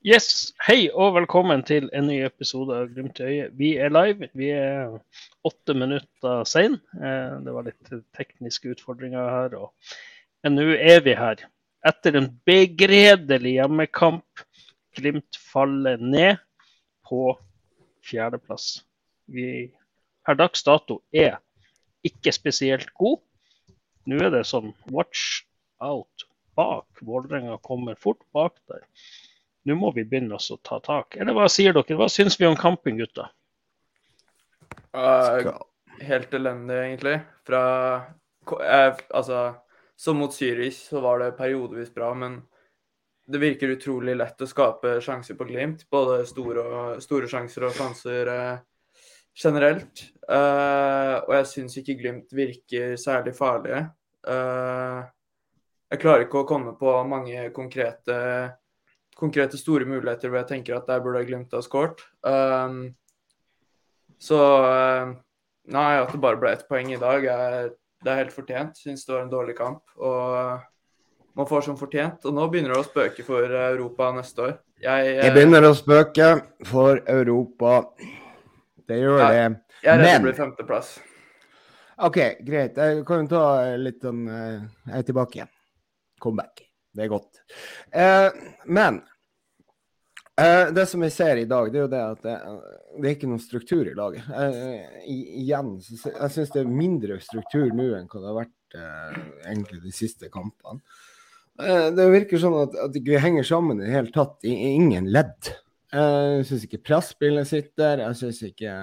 Yes, Hei og velkommen til en ny episode av Glimt i øyet. Vi er live. Vi er åtte minutter sein. Eh, det var litt tekniske utfordringer her. Og... Nå er vi her. Etter en begredelig hjemmekamp. Glimt faller ned på fjerdeplass. Vi per dags dato er ikke spesielt god. Nå er det sånn watch out bak. Vålerenga kommer fort bak der nå må vi begynne oss å ta tak. Eller hva sier dere? Hva syns vi om kampen, gutta? Uh, helt elendig, egentlig. Fra uh, Altså, som mot Zürich så var det periodevis bra, men det virker utrolig lett å skape sjanser på Glimt. Både store, og, store sjanser og sjanser uh, generelt. og jeg syns ikke Glimt virker særlig farlige. jeg klarer ikke å komme på mange konkrete konkrete store muligheter hvor jeg tenker at der burde Glimt ha skåret. Um, så uh, Nei, at det bare ble ett poeng i dag, er, det er helt fortjent. Syns det var en dårlig kamp. Og man får som fortjent. Og nå begynner det å spøke for Europa neste år. Jeg, jeg begynner å spøke for Europa. Det gjør det. Jeg er redd det blir femteplass. OK, greit. Jeg kan jo ta litt sånn Jeg er tilbake igjen. Comeback. Det er godt. Eh, men eh, det som vi ser i dag, det er jo det at det, det er ikke noen struktur i laget. Eh, igjen, så, jeg syns det er mindre struktur nå enn hva det har vært eh, egentlig de siste kampene. Eh, det virker sånn at, at vi henger sammen i det hele tatt, i, i ingen ledd. Eh, jeg syns ikke presspillet sitter. Jeg syns ikke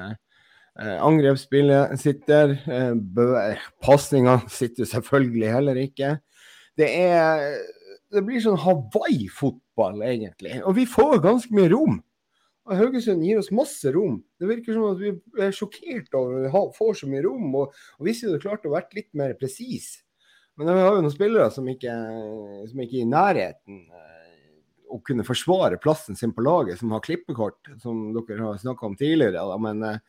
Eh, angrepsspillet sitter. Eh, Pasninga sitter selvfølgelig heller ikke. Det er det blir sånn Hawaii-fotball, egentlig. Og vi får ganske mye rom. Og Haugesund gir oss masse rom. Det virker som at vi er sjokkert over at vi får så mye rom. Og, og hvis vi hadde klart å være litt mer presis Men vi har jo noen spillere som ikke, som ikke er i nærheten eh, å kunne forsvare plassen sin på laget, som har klippekort, som dere har snakka om tidligere. Da. Men eh,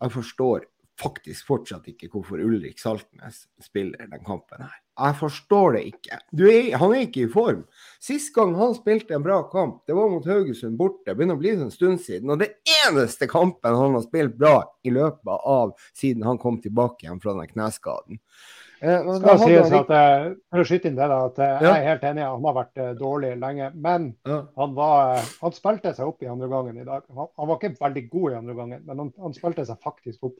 jeg forstår faktisk fortsatt ikke hvorfor Ulrik Saltnes spiller den kampen her. Jeg forstår det ikke. Er, han er ikke i form. Sist gang han spilte en bra kamp, det var mot Haugesund borte. Det begynner å bli en stund siden. Og det eneste kampen han har spilt bra i løpet av siden han kom tilbake igjen fra den kneskaden. Eh, skal sies at, eh, For å skyte inn det, da, at eh, jeg er helt enig. Han har vært eh, dårlig lenge. Men ja. han, var, han, spilte seg opp i andre gangen i dag. Han, han, var ikke veldig god i andre gangen, men han, han spilte seg faktisk opp.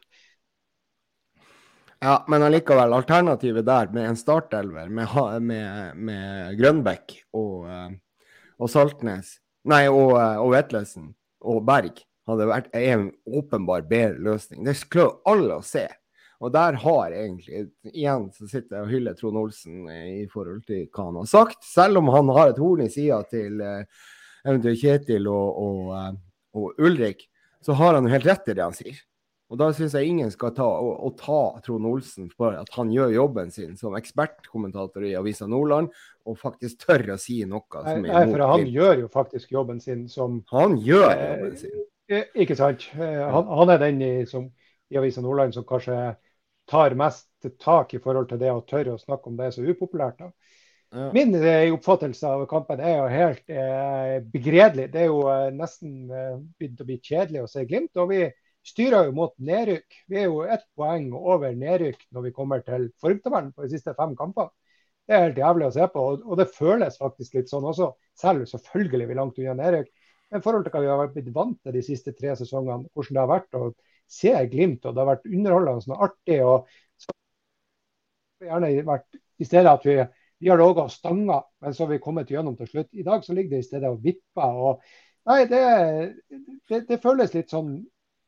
Ja, men allikevel, alternativet der med en startelver med, med, med Grønbekk og, eh, og, Saltnes Nei, og, eh, og Vetlesen og Berg hadde vært en åpenbar bedre løsning. Det klør alle å se. Og der har egentlig Igjen så sitter jeg og hyller Trond Olsen i forhold til hva han har sagt. Selv om han har et horn i sida til uh, eventuelt Kjetil og, og, og, Ulrik, så har han jo helt rett i det han sier. Og da syns jeg ingen skal ta, å, å ta Trond Olsen for at han gjør jobben sin som ekspertkommentator i Avisa Nordland, og faktisk tør å si noe som er imot Nei, for han gjør jo faktisk jobben sin som Han gjør eh, jobben sin. Eh, ikke sant. Eh, han, han, er den i, som, i Avisa Nordland som kanskje tar mest tak i forhold til det å tørre å snakke om det er så upopulært. da. Ja. Min eh, oppfattelse av kampen er jo helt eh, begredelig. Det er jo eh, nesten begynt å bli kjedelig å se Glimt. og vi styrer jo mot nedrykk. Vi er jo ett poeng over nedrykk når vi kommer til formtabellen på de siste fem kampene. Det er helt jævlig å se på, og det føles faktisk litt sånn også. Selv selvfølgelig vi langt unna nedrykk. Men i forhold til hva vi har blitt vant til de siste tre sesongene, hvordan det har vært å se Glimt, og det har vært underholdende og artig. og så gjerne vært I stedet at vi, vi har logget stanga, men så har vi kommet gjennom til slutt. I dag så ligger det i stedet og vipper. og Nei, det, det, det føles litt sånn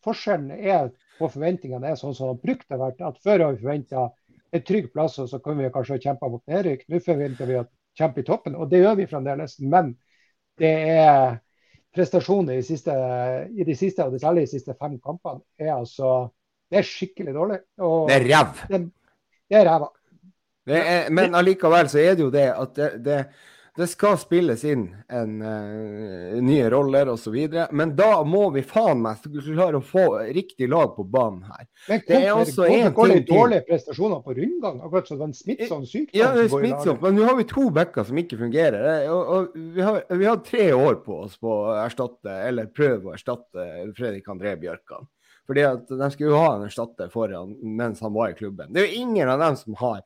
forskjellen er på forventningene er sånn som det brukte å være. At før har vi forventa en trygg plass, og så kunne vi kanskje kjempe mot nedrykk. Nå forventer vi å kjempe i toppen, og det gjør vi fremdeles. Men det er prestasjoner i, siste, i de siste, og særlig de siste fem kampene, er altså Det er skikkelig dårlig. det er ræv. Det, det, er ræva. Men allikevel så er det jo det at det, det det skal spilles inn en, uh, nye roller osv. Men da må vi faen meg klare å få riktig lag på banen her. Men det er også en ting til. Dårlige prestasjoner på rundgang, akkurat som en smittsom sykdom. Ja, det er smittsomt, men nå har vi to backer som ikke fungerer. Og, og vi, har, vi, har, tre år på oss på å erstatte, eller prøve å erstatte Fredrik André Bjørkan. Fordi at De skulle jo ha en erstatter foran mens han var i klubben. Det er jo ingen av dem som har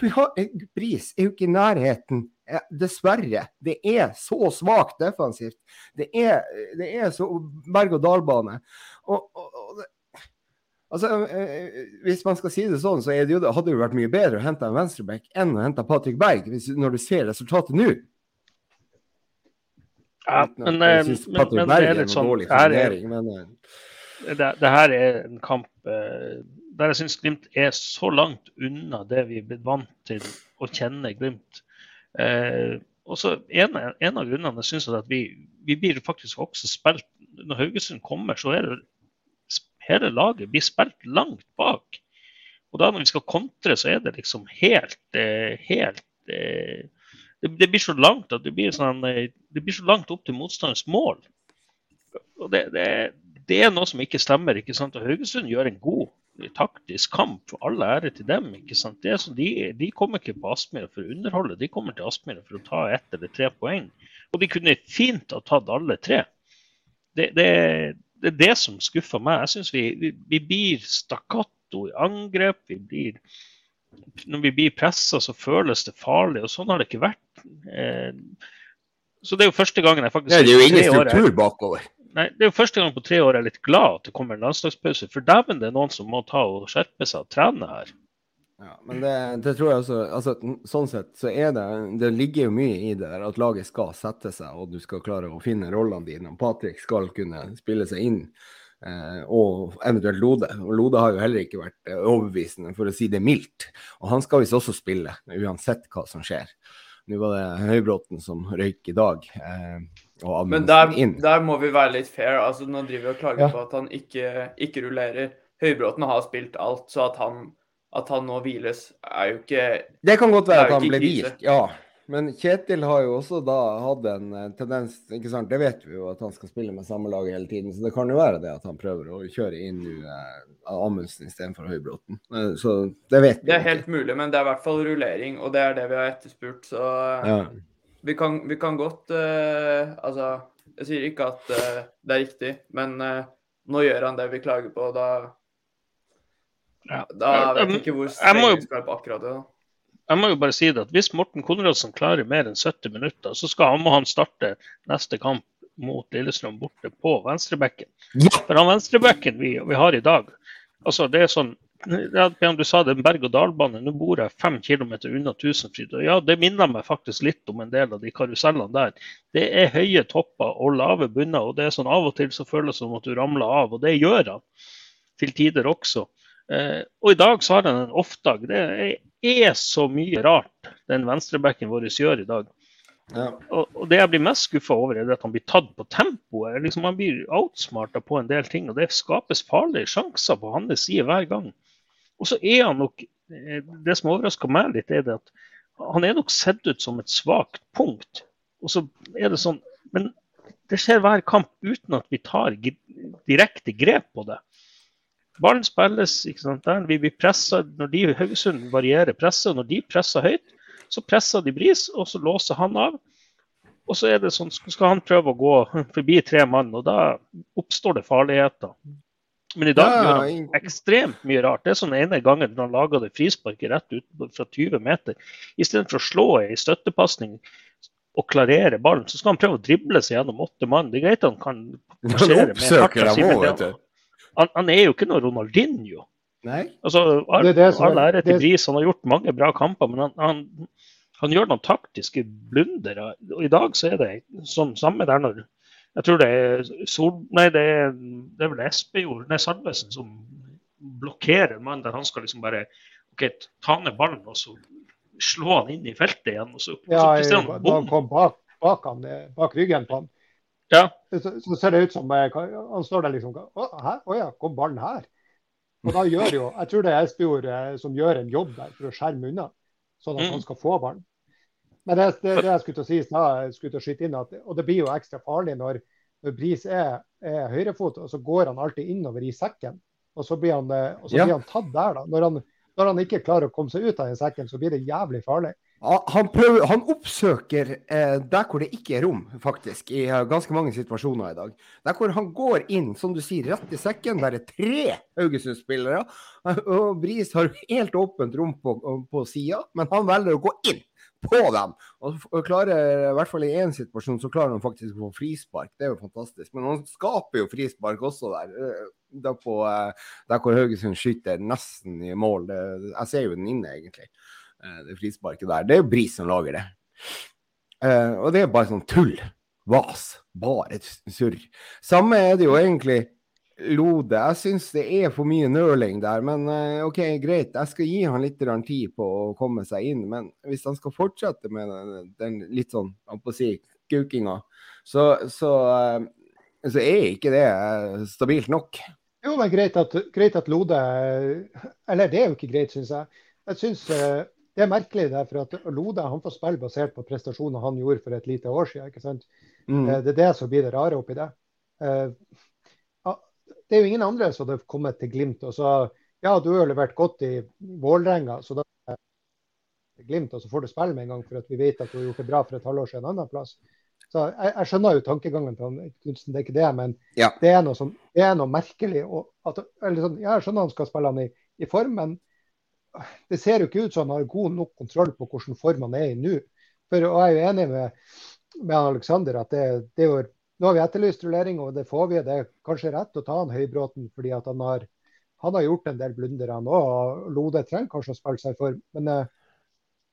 vi har, Pris er jo ikke i nærheten. Dessverre. Det er så svakt defensivt. Det er, det er så berg-og-dal-bane. Og, og, og altså, eh, hvis man skal si det sånn, så det jo, hadde det jo vært mye bedre å hente en venstreback enn å hente Patrick Berg, hvis, når du ser resultatet nå. Ja, men, men, men, men, det er litt sånn her er, men, det, det, her er en kamp eh, der jeg syns Glimt er så langt unna det vi er blitt vant til å kjenne Glimt. Eh, og så en, en, av grunnene synes jeg at vi, vi blir faktisk også spilt Når Haugesund kommer, så er det hele laget blir spilt langt bak. Og da når vi skal kontre, så er det liksom helt, eh, helt eh, det, det, blir så langt at det blir, sånn, eh, det blir så langt opp til motstanders mål. Og det, det, det er noe som ikke stemmer. ikke sant? Og Haugesund gjør en god taktisk kamp. for All ære til dem. ikke sant? Det så de, de kommer ikke på Aspmyra for å underholde, de kommer til Aspmyra for å ta ett eller tre poeng. Og de kunne fint ha tatt alle tre. Det, det, det er det som skuffer meg. Jeg syns vi, vi, vi, blir stakkato i angrep. vi blir når vi blir pressa, så føles det farlig, og sånn har det ikke vært. Eh, så det er jo første gangen jeg faktisk ja, Det er jo ingen struktur bakover. Nei, Det er jo første gang på tre år jeg er litt glad at det kommer en landslagspause. For dæven, det er noen som må ta og skjerpe seg og trene her. Ja, men det, det, tror jeg også altså, Sånn sett så er det Det ligger jo mye i det der at laget skal sette seg, og du skal klare å finne rollene dine. og Patrick skal kunne spille seg inn, eh, og eventuelt Lode. Og Lode har jo heller ikke vært eh, overbevisende, for å si det mildt. Og han skal visst også spille, uansett hva som skjer. Nå var det Høybråten som røyk i dag. Eh, men der, der, må vi være litt fair. altså Nå driver vi og klager ja. på at han ikke, ikke, rullerer. Høybråten har spilt alt, så at han, at han nå hviles, er jo ikke Det kan godt være at han ble hvilt, ja. Men Kjetil har jo også da hatt en eh, tendens ikke sant? Det vet vi jo at han skal spille med samme lag hele tiden. Så det kan jo være det at han prøver å kjøre inn eh, Amundsen istedenfor Høybråten. Eh, så det vet vi. Det er helt mulig, men det er i hvert fall rullering, og det er det vi har etterspurt. Så ja vi kan, vi kan godt uh, Altså, jeg sier ikke at uh, det er riktig, men uh, nå gjør han det vi klager på, og da ja. Da vet jeg ikke hvor streng vi skal være på akkurat det. da. Jeg må jo bare si det at Hvis Morten Konradsen klarer mer enn 70 minutter, så skal han, må han starte neste kamp mot Lillestrøm borte på venstrebekken. For han venstrebekken vi, vi, har i dag altså det er sånn ja, du sa det, en berg-og-dal-bane. Nå bor jeg fem km unna Tusenfryd. Og ja, det minner meg faktisk litt om en del av de karusellene der. Det er høye topper og lave bunner, og det er sånn av og til så føles det som at du ramler av. Og det gjør han til tider også. Eh, og i dag så har han en off-dag. Det er så mye rart den venstrebacken vår gjør i dag. Ja. Og, og, Det jeg blir mest skuffa over, er at han blir tatt på tempoet. Liksom, han blir outsmarta på en del ting. og Det skapes farlige sjanser på hans side hver gang. Og så er han nok eh, Det som overrasker meg litt, er at han er nok sett ut som et svakt punkt. Og så er det sånn Men det skjer hver kamp uten at vi tar direkte grep på det. Ballen spilles ikke sant, der vi blir pressa når de Haugesund varierer presset. Når de presser høyt, så presser de Bris, og så låser han av. Og så er det sånn, skal han prøve å gå forbi tre mann, og da oppstår det farligheter. Men i dag ja, gjør han ekstremt mye rart. Det er sånn ene gangen han laga det frisparket rett ut fra 20 meter. Istedenfor å slå i støttepasning og klarere ballen, så skal han prøve å drible seg gjennom åtte mann. Det er greit han kan passere med hardt. Han, han, er jo ikke noe Ronaldinho. Nei. Altså, all, det all ære til Bris, han har gjort mange bra kamper, men han, han, han gjør noen taktiske blunder. Og I dag så er det sånn samme der når jeg tror det er, Sol, nei, det er, det er vel Espejord, nei, Salvesen som blokkerer en mann der han skal liksom bare ok, ta ned ballen og så slå han inn i feltet igjen. og så, ja, så han, da han kom bak, bak, han, eh, bak ryggen på han. Ja. Så, så, ser det ut som eh, han står der liksom Å, her? Å ja, kom ballen her? Og da gjør jo, Jeg tror det er Espejord eh, som gjør en jobb der for å skjerme unna, sånn at mm. han skal få ballen. Men det, det, det jeg skulle til å si, jeg skulle til å skyte inn at, og det blir jo ekstra farlig når, når Bris er, er høyrefot, og så går han alltid innover i sekken. Og så blir han, eh, så blir han tatt der, da. Når han, når han, ikke klarer å komme seg ut av den sekken, så blir det jævlig farlig. Han, prøver, han oppsøker eh, der hvor det ikke er rom, faktisk, i uh, ganske mange situasjoner i dag. Der hvor han går inn, som du sier, rett i sekken. Der er tre Haugesund-spillere. Og Bris har helt åpent rom på, på sida, men han velger å gå inn på dem. Og klarer, i hvert fall i én situasjon, så klarer han faktisk å få frispark. Det er jo fantastisk. Men han skaper jo frispark også der. Eh, der, på, eh, der hvor Haugesund skyter nesten i mål. Jeg ser jo den inne, egentlig. Eh, det frisparket der. Det er jo Bris som lager det. Og det er bare sånn tull. Vas. Bare surr. Samme er det jo egentlig Lode. Jeg syns det er for mye nøling der. Men eh, OK, greit. Jeg skal gi han litt tid på å komme seg inn. Men hvis han skal fortsette med den, den litt sånn, jeg på å si, kukinga, så, så, eh, så, er ikke det eh, stabilt nok. Jo, men greit at, greit at Lode Eller det er jo ikke greit, syns jeg. Jeg syns det er merkelig derfor at Lode han får spille basert på prestasjoner han gjorde for et lite år siden. ikke sant? Mm. Det er det som blir det rare oppi det det er jo ingen andre som hadde kommet til Glimt og sa ja, du har levert godt i Vålerenga, så da Glimt, og så får du spille med en gang, for at vi vet at du har gjort det bra for et halvår siden en annen plass. Så jeg, jeg skjønner jo tankegangen til Knutsen, det er ikke det, men ja. det, er sånn, det er noe merkelig. At, sånn, jeg skjønner han skal spille han i, i, form, men det ser jo ikke ut som han har god nok kontroll på hvilken form han er i nå. For, og jeg er jo enig med, med Alexander at det, det er jo nå har vi etterlyst rullering, og det får vi. Det er kanskje rett å ta han Høybråten, fordi han har, han har gjort en del blunder, han òg. Lode trenger kanskje å spille seg for. Men eh,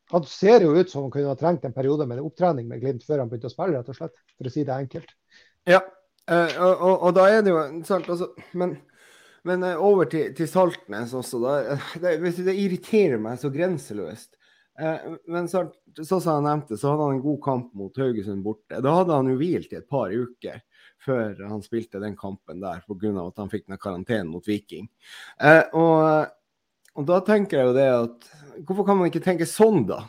han ser jo ut som han kunne ha trengt en periode med opptrening med Glimt før han begynte å spille, rett og slett. For å si det enkelt. Ja, eh, og, og, og, da er det jo sant, altså, men, men eh, over til, til Saltnes også. Da, det, det irriterer meg så grenseløst men så, så som jeg nevnte, så hadde han en god kamp mot Haugesund borte. Da hadde han jo hvilt i et par uker før han spilte den kampen der pga. at han fikk den karantenen mot Viking. Eh, og, og, da tenker jeg jo det at Hvorfor kan man ikke tenke sånn, da?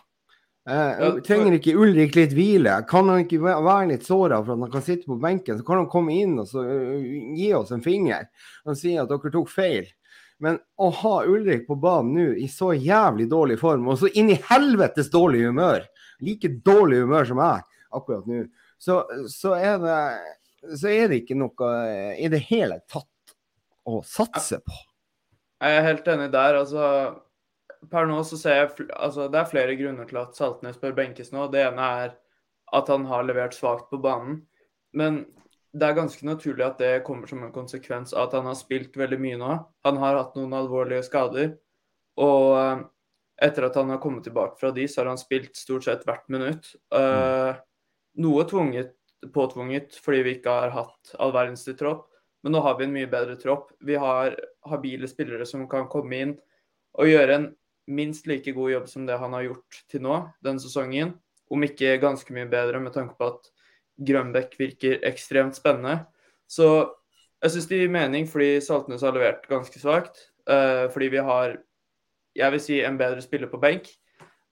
Eh, trenger ikke Ulrik litt hvile? Kan han ikke være litt såra for at han kan sitte på benken? Så kan han komme inn og så, uh, gi oss en finger og si at dere tok feil. Men å ha Ulrik på banen nå i så jævlig dårlig form, og så inn i helvetes dårlig humør, like dårlig humør som jeg akkurat nå, så, så, er det, så, er det, ikke noe i det hele tatt å satse på. Jeg er helt enig der. altså per nå så ser jeg altså Det er flere grunner til at Saltnes bør benkes nå. Det ene er at han har levert svakt på banen. Men det er ganske naturlig at det kommer som en konsekvens av at han har spilt veldig mye nå. Han har hatt noen alvorlige skader. Og eh, etter at han har kommet tilbake fra de, så har han spilt stort sett hvert minutt. Uh, noe tvunget, påtvunget fordi vi ikke har hatt all verdens tropp. Men nå har vi en mye bedre tropp. Vi har habile spillere som kan komme inn og gjøre en minst like god jobb som det han har gjort til nå denne sesongen. Om ikke ganske mye bedre, med tanke på at Grønbekk virker ekstremt spennende. Så jeg syns det gir mening fordi Saltnes har levert ganske svakt. Uh, fordi vi har, jeg vil si, en bedre spiller på benk.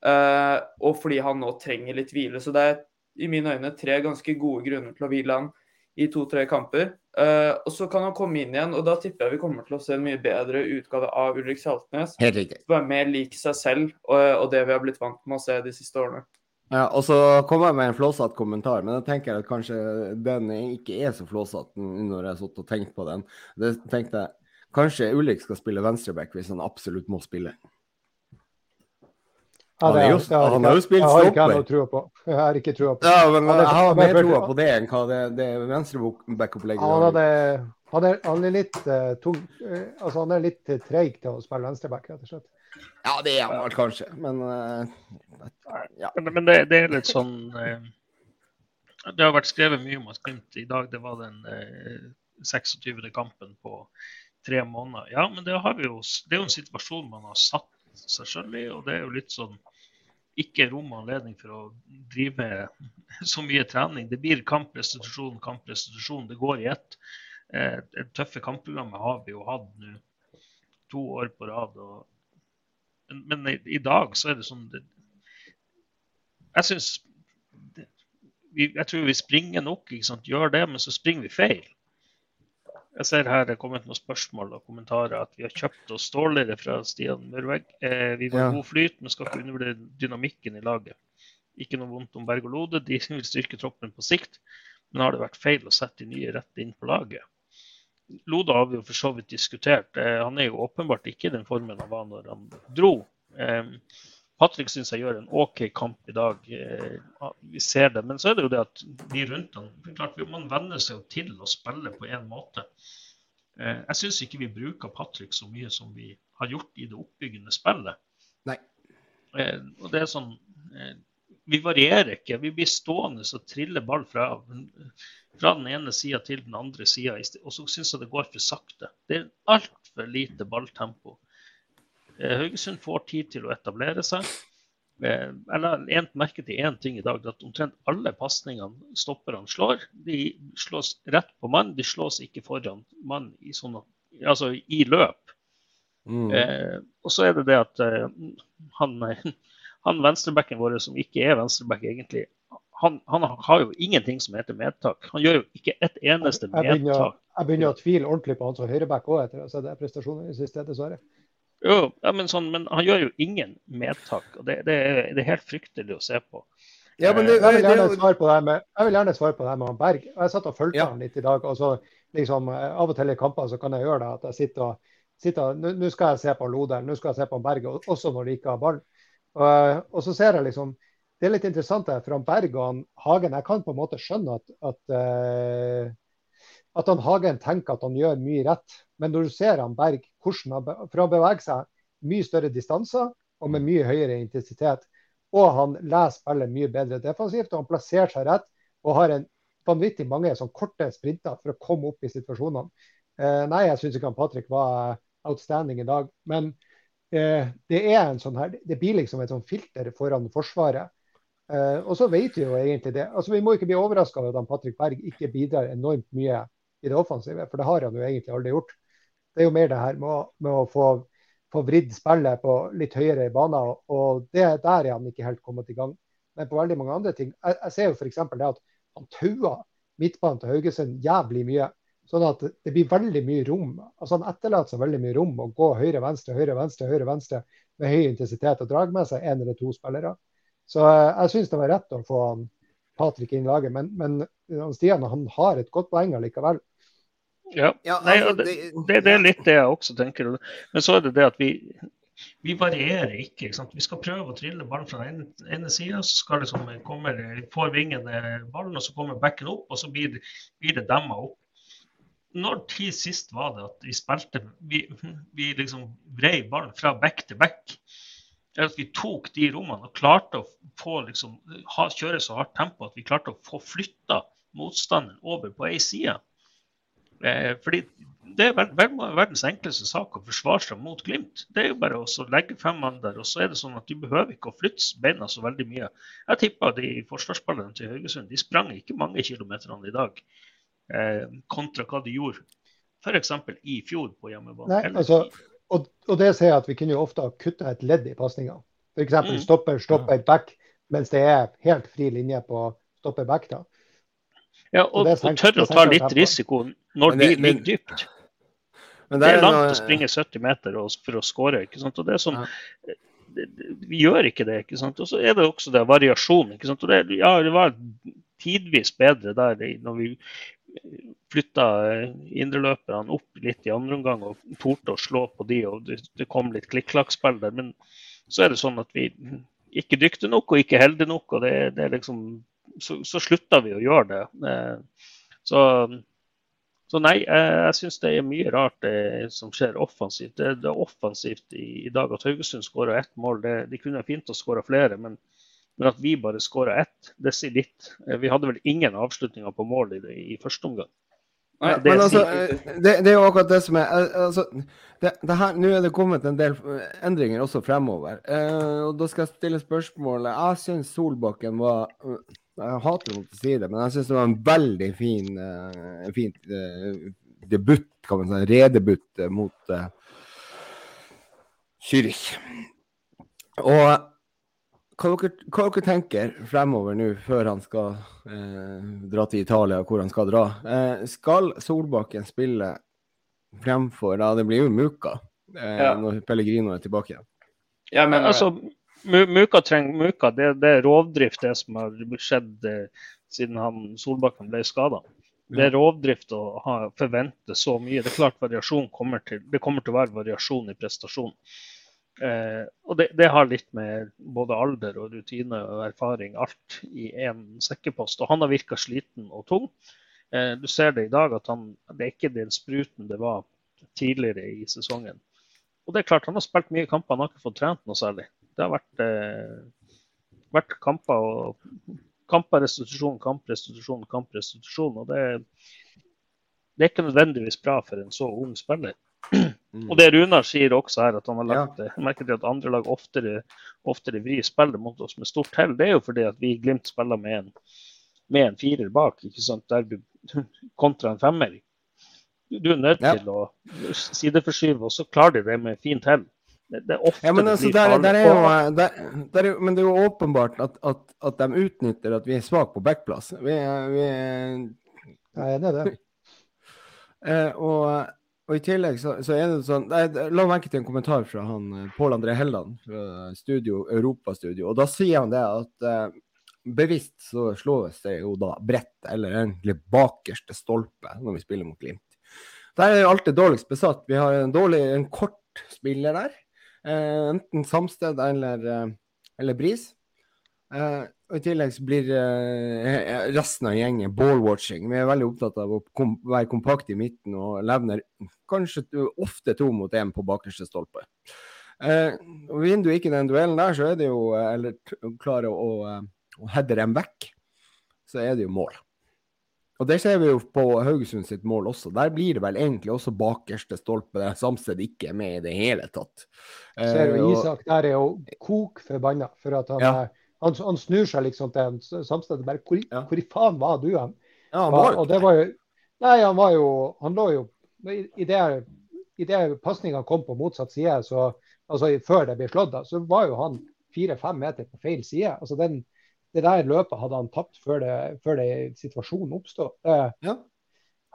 Uh, og fordi han nå trenger litt hvile. Så det er i mine øyne tre ganske gode grunner til å hvile han i to-tre kamper. Uh, og så kan han komme inn igjen, og da tipper jeg vi kommer til å se en mye bedre utgave av Ulrik Saltnes. Helt riktig. Som er mer lik seg selv og, og det vi har blitt vant med å se de siste årene. Ja, og så kom jeg med en flåsete kommentar, men jeg tenker at kanskje den ikke er så flåsete når jeg har sittet og tenkt på den. Det tenkte jeg Kanskje Ulrik skal spille venstreback hvis han absolutt må spille. Ja, det, jo, han har jo spilt stopper. Jeg har ikke trua på. Jeg har ikke trua på. Ja, men jeg har mer trua på det enn hva det, det venstreback-opplegget han, hadde, han, er, han er litt uh, tung uh, Altså, han er litt treig til å spille venstreback, rett og slett. Ja, det er han vel kanskje, men uh, ja. Men, men det, det, er litt sånn uh, Det har vært skrevet mye om at Glimt i dag det var den uh, eh, 26. kampen på tre måneder. Ja, men det, jo, det er jo en situasjon man har satt seg sjøl i, og det er jo litt sånn ikke rom og anledning for å drive så mye trening. Det blir kamprestitusjon, kamprestitusjon. Det går i ett. Eh, det tøffe kampprogrammet har vi jo hatt nå to år på rad. og men, men i, i, dag så er det sånn det, jeg syns Jeg tror vi springer nok, gjør det, men så springer vi feil. Jeg ser her det er kommet noen spørsmål og kommentarer at vi har kjøpt oss dårligere fra Stian Mørvegg. Eh, vi var Ja. god flyt, men skal ikke undervurdere dynamikken i laget. Ikke noe vondt om Berg og Lode, de vil styrke troppen på sikt. Men har det vært feil å sette de nye rett inn på laget? Lode har vi jo for så vidt diskutert. Eh, han er jo åpenbart ikke i den formen han var når han dro. Eh, Patrick syns jeg gjør en OK kamp i dag. Eh, vi ser det. Men så er det jo det at de rundt han, klart, Man venner seg jo til å spille på én måte. Eh, jeg syns ikke vi bruker Patrick så mye som vi har gjort i det oppbyggende spillet. Nei. Og det er sånn Vi varierer ikke. Vi blir stående og trille ball fra, fra den ene sida til den andre sida. Og så syns jeg det går for sakte. Det er altfor lite balltempo. Eh, Haugesund får tid til å etablere seg. Eh, Jeg la en, merke til én ting i dag. At omtrent alle pasningene stopperne slår, de slås rett på mann. De slås ikke foran mann i, sånne, altså i løp. Mm. Eh, og så er det det at eh, han, han venstrebacken vår, som ikke er venstreback egentlig, han, han har jo ingenting som heter medtak. Han gjør jo ikke et eneste Jeg begynner, medtak. jeg begynner å tvile ordentlig på han som høyreback òg, etter å ha sett prestasjonen i siste, dessverre. Jo, ja, men, sånn, men han gjør jo ingen medtak. og Det, det, er, det er helt fryktelig å se på. Ja, men det, Jeg vil gjerne svare på det her med, jeg vil gjerne svare på det her med han Berg. Og Jeg satt og fulgte Ja. han litt i dag. og så liksom eh, Av og til i kamper så kan jeg gjøre det at jeg sitter og sitter, Nå skal jeg se på Lodel, nå skal jeg se på han Berg, og- også når de ikke har ballen. Og, og så ser jeg liksom Det er litt interessant her, for han Berg og han Hagen Jeg kan på en måte skjønne at, at, eh, at han Hagen tenker at han gjør mye rett. Men når du ser han Berg, hvordan han, for han beveger seg mye større distanser og med mye høyere intensitet. Og han leser spillet mye bedre defensivt, og han plasserer seg rett og har en vanvittig mange sånn korte sprinter for å komme opp i situasjonene. Eh, nei, jeg syns ikke han Patrick var outstanding i dag. Men eh, det er en sånn her, det blir liksom et sånn filter foran Forsvaret. Eh, og så vet vi jo egentlig det. altså Vi må ikke bli overraska over at Patrick Berg ikke bidrar enormt mye i det offensive, for det har han jo egentlig aldri gjort. Det er jo mer det her med å, med å få, få vridd spillet på litt høyere baner, og det, der er han ikke helt kommet i gang. Men på veldig mange andre ting Jeg, jeg ser jo f.eks. det at han tauer midtbanen til Haugesund jævlig mye. Sånn at det blir veldig mye rom. Altså Han etterlater seg veldig mye rom å gå høyre-venstre, høyre-venstre, høyre-venstre med høy intensitet og dra med seg én eller to spillere. Så eh, jeg syns det var rett å få han Patrick inn i laget, men, men han Stian han har et godt poeng allikevel. Ja, ja, Nei, altså, det, det- det, det er litt det jeg også tenker. Men så er det det at vi, vi varierer ikke. ikke sant? Vi skal prøve å trille ballen fra den ene, ene sida, så skal liksom, kommer, får vingene ballen, og så kommer backen opp, og så blir blir det demma opp. Når tid sist var det at vi spilte Vi, vi liksom vrei ballen fra back til back. At vi tok de rommene og klarte å få liksom, ha, kjøre så hardt tempo at vi klarte å få flytta motstanderen over på ei side. Eh, fordi det er ver ver verdens enkleste sak å forsvare seg mot Glimt. Det er jo bare å legge fem mann der, og så er det sånn at du behøver ikke å flytte beina så veldig mye. Jeg tippa de forsvarsspillerne til Haugesund de sprang ikke mange kilometerne i dag kontra hva de gjorde f.eks. i fjor på hjemmebane. Nei, altså, og, og det sier jeg at vi kunne jo ofte ha kutta et ledd i pasninga. F.eks. Mm. stopper, stopper back, mens det er helt fri linje på stopper back. da. ja, og, det er og tørre å ta litt risiko når det- de men- ligger dypt. men Det der er langt noe- å springe 70 meter og, for å skåre. ikke sant? Og det er sånn, Ja. det, det, vi gjør ikke det. ikke sant? Og så er det også det variasjon. ikke sant? Og det, ja, det var tidvis bedre der når vi flytta indreløperne opp litt i andre omgang og torde å slå på de, og det, kom litt klikk-klakk-spill der. Men så er det sånn at vi ikke dyktige nok og ikke heldige nok, og det, det liksom, så, så slutta vi å gjøre det. Eh, Så, så nei, jeg, jeg syns det er mye rart det, som skjer offensivt. Det, det er offensivt i, i dag at Haugesund skåra ett mål. Det, de kunne fint ha skåra flere, men, men at vi bare skåra ett, det sier litt. Eh, Vi hadde vel ingen avslutninger på mål i, det, i første omgang. Nei, det Men altså, eh, det, det er jo akkurat det som er eh, altså, det, det her, Nå er det kommet en del endringer også fremover. Eh, og Da skal jeg stille spørsmålet. Jeg syns Solbakken var Jeg hater å si det, men jeg syns det var en veldig fin, uh, en fin eh, debut, kan man si. Redebut eh, mot uh, Zürich. Og hva, dere, hva dere tenker fremover nå, før han skal eh, dra til Italia, hvor han skal dra? Eh, skal Solbakken spille fremfor Ja, det blir jo Muka eh, Ja. når Pellegrino er tilbake igjen. Ja, men altså, Muka trenger Muka. Det, det er rovdrift, det som har skjedd eh, siden han Solbakken ble skada. Det er rovdrift å ha, forvente så mye. Det er klart variasjon kommer til, det kommer til å være variasjon i prestasjon. Eh, og det, det har litt med både alder og rutine og erfaring, alt i én sekkepost. Og han har virka sliten og tung. Eh, du ser det i dag at han, det er ikke den spruten det var tidligere i sesongen. Og det er klart, Han har spilt mye kamper, han har ikke fått trent noe særlig. Det har vært, eh, vært kamper og kamper, restitusjon, kamprestitusjon, kamprestitusjon. Og det, det er ikke nødvendigvis bra for en så ung spiller. Mm. Og det Runar sier også her, at han har lagt det. Jeg merker til at andre lag oftere, oftere vrir spillet mot oss med stort hell. Det er jo fordi at vi i Glimt spiller med en, med en firer bak, ikke sant? der du kontra en femmer. Du er nødt Ja. til å sideforskyve, og så klarer de det med fint hell. Det, det er ofte Ja, men, det altså, blir der, der er jo, der, men det er jo åpenbart at, at, at de utnytter at vi er svake på backplass. Vi, er- vi, er- Jeg er enig i det. eh, og, og i tillegg så, så er det sånn Jeg la merke til en kommentar fra han eh, Pål André Helland fra studio, Europastudio. Og da sier han det at eh, bevisst så slås det jo da bredt, eller egentlig bakerste stolpe, når vi spiller mot Glimt. Der er jo alltid dårligst besatt. Vi har en dårlig, en kort spiller der. Eh, enten Samsted eller, eh, eller Bris. Eh, I tillegg så blir eh, resten av gjengen ball-watching. Vi er veldig opptatt av å kom være kompakt i midten og levner kanskje ofte to mot én på bakerste stolpe. Eh, og Vinner du ikke den duellen der, så er det jo eh, Eller klarer klare å, eh, å heade dem vekk, så er det jo mål. Og det ser vi jo på Haugesund sitt mål også. Der blir det vel egentlig også bakerste stolpe der Samsted ikke er med i det hele tatt. Eh, Ser du Isak der er jo kok forbanna for at han, Ja. er- han, han snur seg liksom til en samsted bare hvor, Ja. hvor i faen var du hen? ja, han Og, var og det var jo Nei, han var jo Han lå jo I, i det, i det pasninga kom på motsatt side, så altså før det ble slått da, så var jo han fire-fem meter på feil side. Altså den, det der løpet hadde han tapt før, det, før det situasjonen oppstod. Det, Ja.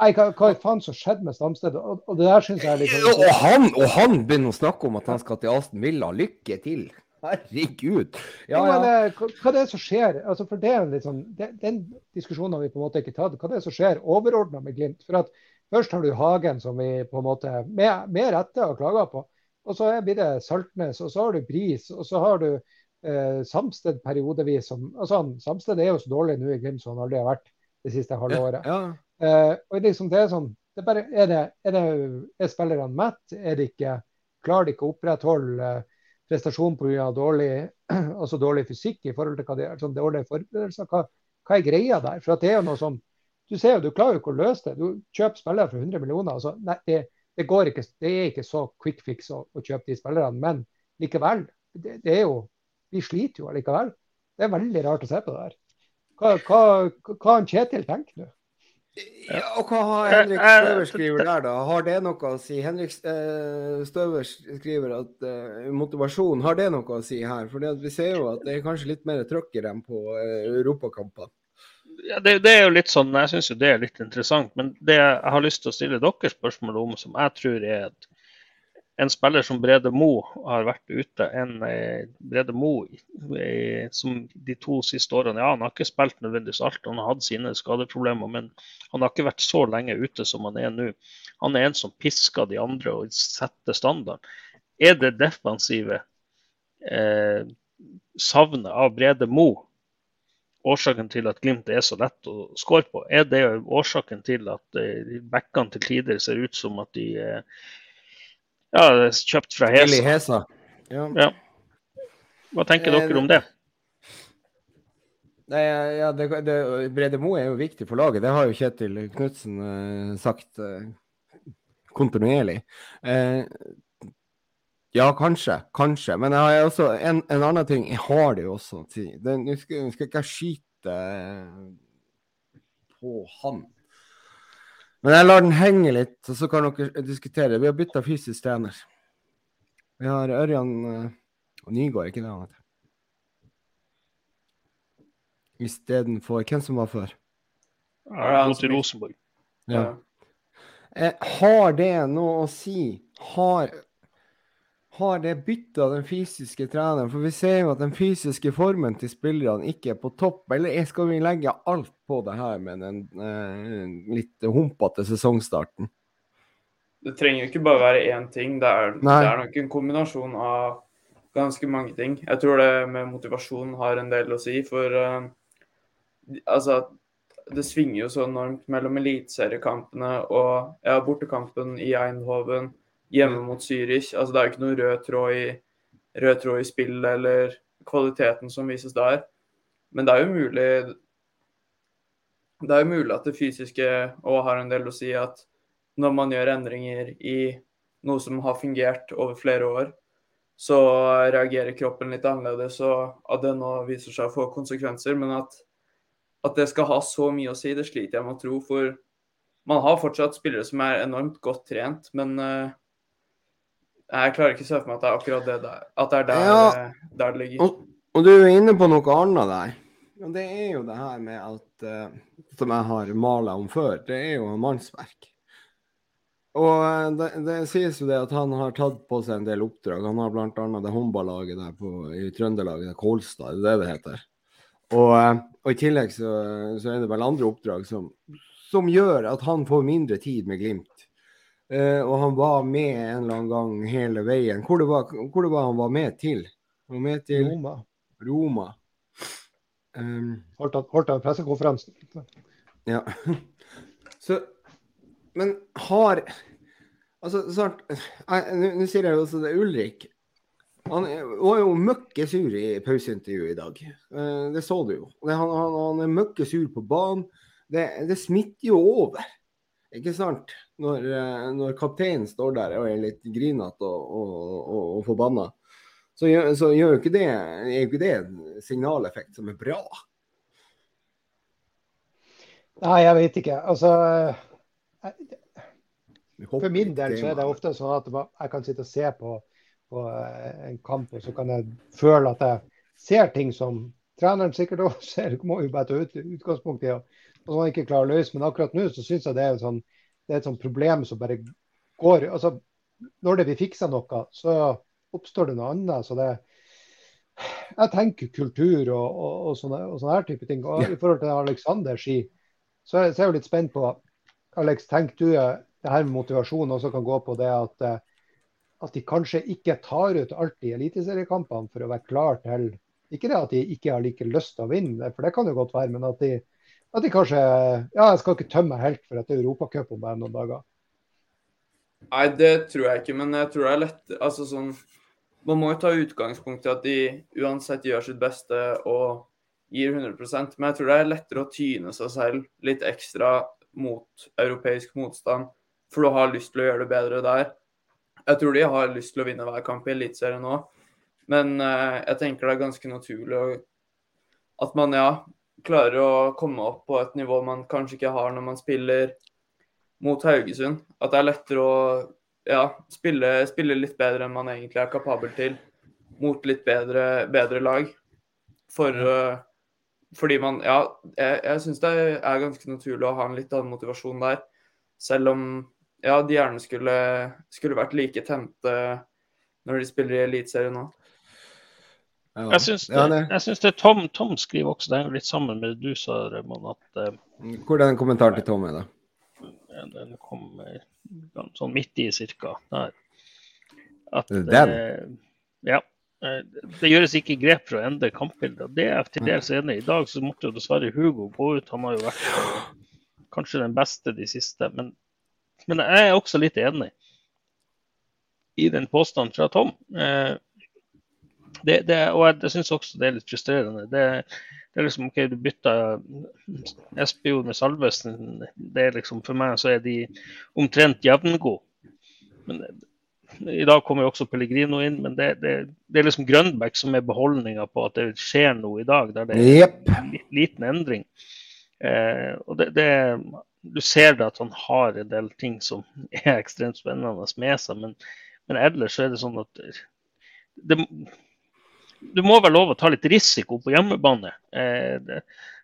Nei, hva, hva faen som skjedde med Stamstedet? Og, og det der syns jeg sånn- Og han, og han begynner å snakke om at han skal til Aston Villa. Lykke til! Herregud. Ja, ja. eh, hva, hva det er som skjer? Altså, for det er sånn, det, Den diskusjonen har vi på en måte ikke tatt. Hva det er som skjer overordna med Glimt? For at Først har du Hagen, som vi på en måte med, med rette har klaga på. Og så blir det Saltnes, og så har du Bris, og så har du eh, Samsted periodevis. Som, altså, Samsted er jo så dårlig nå i Glimt som han aldri har vært det siste halve året. ja. Eh, og liksom det er sånn det er, bare, er, det, er, det, er spillerne mett? Er det ikke, klarer de ikke å opprettholde eh, prestasjon pga. Dårlig, altså dårlig fysikk i forhold til hva det er, sånn dårlige forberedelser? Hva, hva er greia der? For det er jo noe som Du ser jo, du klarer jo ikke å løse det. Du kjøper spillere for 100 millioner. Altså, nei, det, det, går ikke, det er ikke så quick fix å, å kjøpe de spillerne. Men likevel, det, det er jo, vi sliter jo allikevel. Det er veldig rart å se på det her. Hva, hva, hva Kjetil tenkt nå? Ja, og hva har Henrik Eh, eh, Støver skriver der, da? Har det noe å si? Henrik eh, Støver skriver at eh, motivasjon, har det noe å si her? For vi ser jo at det er kanskje litt mer trøkk i dem på eh, europakampene. Ja, det, det er jo litt sånn, Jeg syns jo det er litt interessant. Men det jeg har lyst til å stille dere spørsmål om, som jeg tror er at en spiller som Brede Mo har vært ute en eh, Brede Mo eh, som de to siste årene Ja, han har ikke spilt nødvendigvis alt, han har hatt sine skadeproblemer, men han har ikke vært så lenge ute som han er nå. Han er en som pisker de andre og setter standarden. Er det defensive eh, savnet av Brede Mo årsaken til at Glimt er så lett å score på? Er det årsaken til at eh, backene til tider ser ut som at de eh, ja, det er kjøpt fra Hesa. Hesa? Hesa. Ja. Ja. Hva tenker dere om det? Nei, ja, det, det, Brede Moe er jo viktig for laget. Det har jo Kjetil Knutsen eh, sagt eh, kontinuerlig. Eh, ja, kanskje. Kanskje. Men jeg har også en, en annen ting. Jeg har det jo også. å si. Nå skal, jeg skal ikke jeg skyte eh, på han. Men jeg lar den henge litt, og så kan dere diskutere. Vi har bytta fysisk trener. Vi har Ørjan eh, og Nygaard, ikke det han heter? istedenfor Hvem som var før? Ja, Gå til Rosenborg. Ja. Eh, har det noe å si? Har, har det bytta den fysiske treneren? For vi ser jo at den fysiske formen til spillerne ikke er på topp. Eller skal vi legge alt på det her med den eh, litt humpete sesongstarten? Det trenger jo ikke bare være én ting. Det er, det er, nok en kombinasjon av ganske mange ting. Jeg tror det med motivasjon har en del å si. For uh, altså det svinger jo så enormt mellom eliteseriekampene og ja, bortekampen i Eindhoven, hjemme mot Zürich. Altså, det er jo ikke noe rød tråd i, rød tråd i spillet eller kvaliteten som vises der. Men det er jo mulig Det er jo mulig at det fysiske òg har en del å si at når man gjør endringer i noe som har fungert over flere år, så reagerer kroppen litt annerledes, og at det nå viser seg å få konsekvenser. Men at at det skal ha så mye å si, det sliter jeg med å tro. For man har fortsatt spillere som er enormt godt trent, men uh, jeg klarer ikke å se for meg at det er akkurat det der, at det er der, ja, eh, der det ligger. Og, og, du er inne på noe annet der. Og det er jo det her med at uh, Som jeg har mala om før, det er jo mannsverk. Og det, det, sies jo det at han har tatt på seg en del oppdrag. Han har bl.a. det håndballaget der på, i Trøndelag, Kolstad, det er det det heter. Og, eh, og, i tillegg så, så, er det vel andre oppdrag som, som, gjør at han får mindre tid med Glimt. Uh, og han var med en eller annen gang hele veien. Hvor det var, hvor det var han var med til? Han var med til Roma. Roma. Um, holdt han, holdt han pressekonferansen? Ja. Så Men har Altså, snart Nå sier jeg jo også det Ulrik. Han var jo møkkesur i pauseintervjuet i dag. Uh, det så du jo. Han, han, han er møkkesur på banen. Det, det, smitter jo over, ikke sant? Når, eh, når kapteinen står der og er litt grinete og, og, og, og forbanna. Så, så gjør jo ikke det, er jo ikke det en signaleffekt som er bra. Nei, jeg vet ikke. Altså For min del så er det ofte sånn at jeg kan sitte og se på på eh, en kamp, og så kan jeg føle at jeg ser ting som treneren sikkert også ser, må jo bare ta ut, utgangspunkt i, og, som man ikke klarer å løse. Men akkurat nå så syns jeg det er, sånn, det er, et sånt problem som bare går altså Når det blir fiksa noe, så oppstår det noe annet. så det jeg tenker kultur og, og, og, sånne, og sånne, her type ting. Og I forhold til Aleksander sier, så er jeg jo litt spent på Alex, tenker du det her med motivasjon også kan gå på det at eh, at de kanskje ikke tar ut alt i eliteseriekampene for å være klar til Ikke det at de ikke har like lyst til å vinne, for det kan jo godt være, men at de, at de kanskje Ja, jeg skal ikke tømme meg helt for at det er Europacup om bare noen dager. Nei, det tror jeg ikke, men jeg tror det er lett Altså sånn Man må jo ta utgangspunkt i at de uansett gjør sitt beste og gir 100% men jeg tror det er lettere å tyne seg selv litt ekstra mot europeisk motstand, for du har lyst til å gjøre det bedre der jeg tror de har lyst til å vinne hver kamp i Eliteserien nå. Men uh, jeg tenker det er ganske naturlig at man ja, klarer å komme opp på et nivå man kanskje ikke har når man spiller mot Haugesund. At det er lettere å ja, spille, spille litt bedre enn man egentlig er kapabel til mot litt bedre, bedre lag. For, uh, fordi man Ja, jeg, jeg syns det er ganske naturlig å ha en litt annen motivasjon der. Selv om ja, de gjerne skulle, skulle vært like tente når de spiller i Eliteserien nå. Ja. Jeg syns det, ja, det, Tom, Tom, skriver også, det er litt sammen med det du sa, Raymond, at uh, Hvor er den kommentaren til Tom er, da? Den kom sånn midt i cirka der. At, den? Uh, ja. Det gjøres ikke grep for å endre kampbildet. Det er til dels enig i. Dag så måtte jo dessverre Hugo gå ut. Han har jo vært kanskje den beste de siste. Men men jeg er også litt enig i den påstanden fra Tom. Eh, det, det, og jeg, jeg syns også det er litt frustrerende. Det, det er liksom OK, du bytter Espejord med Salvesen. Det er liksom, for meg så er de omtrent jevngode. Men i dag kommer jo også Pellegrino inn, men det, det, det er liksom Grønbæk som er beholdninga på at det skjer noe i dag, der det er yep. en liten endring. Eh, og det, det, du ser det at han har en del ting som er ekstremt spennende med seg, men, men ellers så er det sånn at det, du må være lov å ta litt risiko på hjemmebane. Eh, det,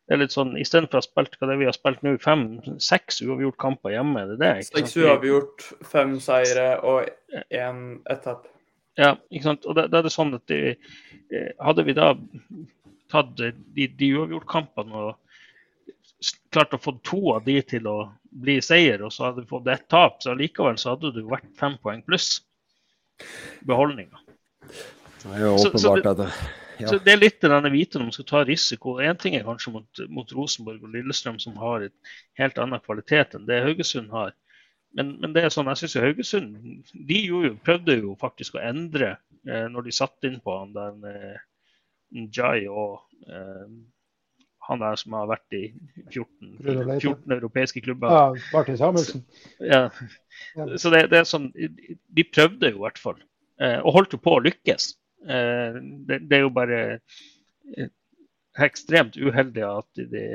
det er litt sånn, Istedenfor å ha spilt hva det vi har spilt nå, fem-seks uavgjort kamper hjemme. det er det, Seks uavgjort, fem seire og én etapp. Ja, ikke sant. Og da, er det sånn at de, eh, hadde vi da tatt de, de uavgjortkampene og klart å få to av de til å bli seier, og så hadde vi fått ett tap, så likevel så hadde du vært fem poeng pluss beholdninga. Det er jo åpenbart at det, ja. så det er litt denne viten om man skal ta risiko. Én ting er kanskje mot, mot, Rosenborg og Lillestrøm, som har et helt annen kvalitet enn det Haugesund har. Men, men det er sånn, jeg synes Haugesund de jo, prøvde jo faktisk å endre eh, når de satte inn på han der eh, Njai og eh, han der som har vært i 14, 14 europeiske klubber. Ja, Martin Samuelsen. Ja. Så det, det, er sånn De prøvde jo i hvert fall. Eh, og holdt jo på å lykkes. Eh, det, det, er jo bare eh, ekstremt uheldig at de,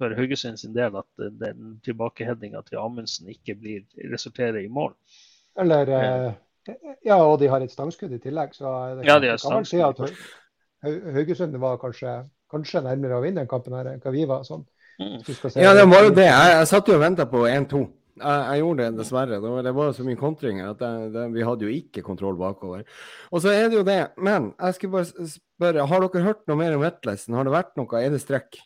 for Haugesund sin del at den tilbakeheadinga til Amundsen ikke blir, resulterer i mål. Eller eh, Ja, og de har et stangskudd i tillegg. Så det, ja, de har kan vel si at Haugesund var kanskje kanskje nærmere å vinne den kampen her enn hva vi var. sånn. Mm. Ja, det var jo det. Jeg, jeg satt jo og venta på 1-2. Jeg, jeg, gjorde det dessverre. Det var, det var så mye kontringer at det, det, vi hadde jo ikke kontroll bakover. Og så er det jo det. Men jeg skulle bare spørre, har dere hørt noe mer om Vetlesen? Har det vært noe? Er det strekk?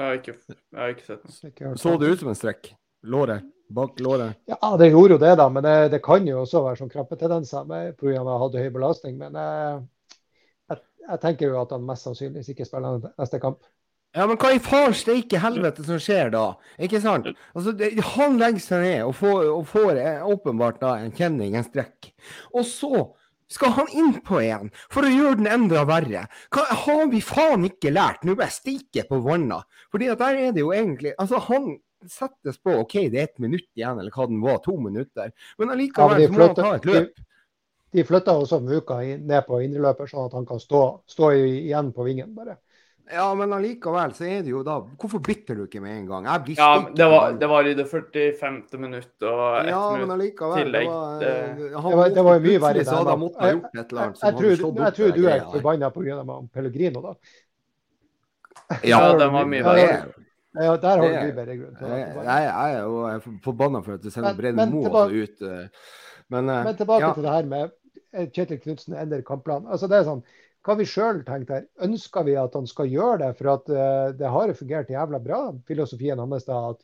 Jeg har ikke, jeg har ikke sett noe. Så det ut som en strekk? Låret? Bak låret? Ja, det gjorde jo det, da. Men det, det kan jo også være sånn krabbetendenser pga. at jeg hadde høy belastning. Men jeg, jeg tenker jo at han mest sannsynligvis ikke spiller neste kamp. Ja, men hva i faen steike helvete som skjer da? Ikke sant? Altså, det, Han legger seg ned og får, og får åpenbart da en kjenning, en strekk. Og så skal han inn på en for å gjøre den enda verre. Hva har vi faen ikke lært? Nå bare stikker på vanna. Fordi at der er det jo egentlig Altså, han settes på OK, det er ett minutt igjen, eller hva den var, to minutter. Men allikevel ja, må han ta et løp. De flytter også Muka ned på indreløper, sånn at han kan stå, stå igjen på vingen. bare. Ja, men allikevel så er det jo da Hvorfor bytter du ikke med en gang? ja, det var, det var, i det 45. minutt og ett ja, minutt tillegg. Det var, det, det var, mye verre. Så da måtte jeg gjort et eller annet. Jeg, jeg, tror, jeg tror du er forbanna pga. Pellegrino, da. Ja, den var mye verre. Ja, der har du bedre grunn. Jeg, jeg, er jo forbanna for at du sender Brede Moe ut. Eh, men, eh, men tilbake ja. til det her med Eh, Kjetil Knutsen endrer kampplanen. Altså det er sånn, Hva vi sjøl tenkte her, ønsker vi at han skal gjøre det? For at uh, det har fungert jævla bra, filosofien hans. da, at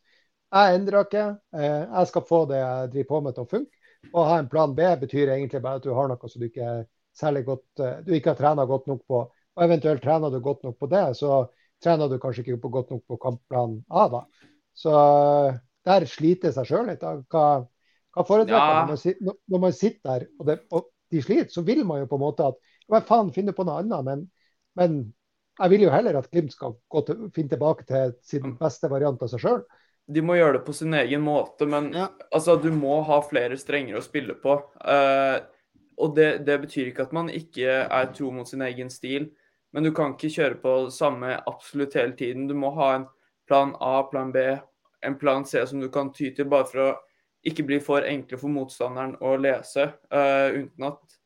Jeg endrer ikke. Uh, jeg skal få det jeg driver på med til å funke. Å ha en plan B betyr egentlig bare at du har noe som du ikke, særlig godt, uh, du ikke har trena godt nok på. Og eventuelt trener du godt nok på det, så trener du kanskje ikke på godt nok på kampplan A. da. Så der sliter seg sjøl litt. da. Hva, hva foretrekker ja. man, når man sitter der og, det, og de sliter, så vil man jo på en måte at hva faen, finne på noe annet. Men, men jeg vil jo heller at Glimt skal til, finne tilbake til sin beste variant av seg sjøl. De må gjøre det på sin egen måte, men ja. altså, du må ha flere strenger å spille på. Uh, og det, det, betyr ikke at man ikke er tro mot sin egen stil, men du kan ikke kjøre på samme absolutt hele tiden. Du må ha en plan A, plan B, en plan C som du kan ty til bare for å ikke bli for enkle for motstanderen å lese. Uh, uten at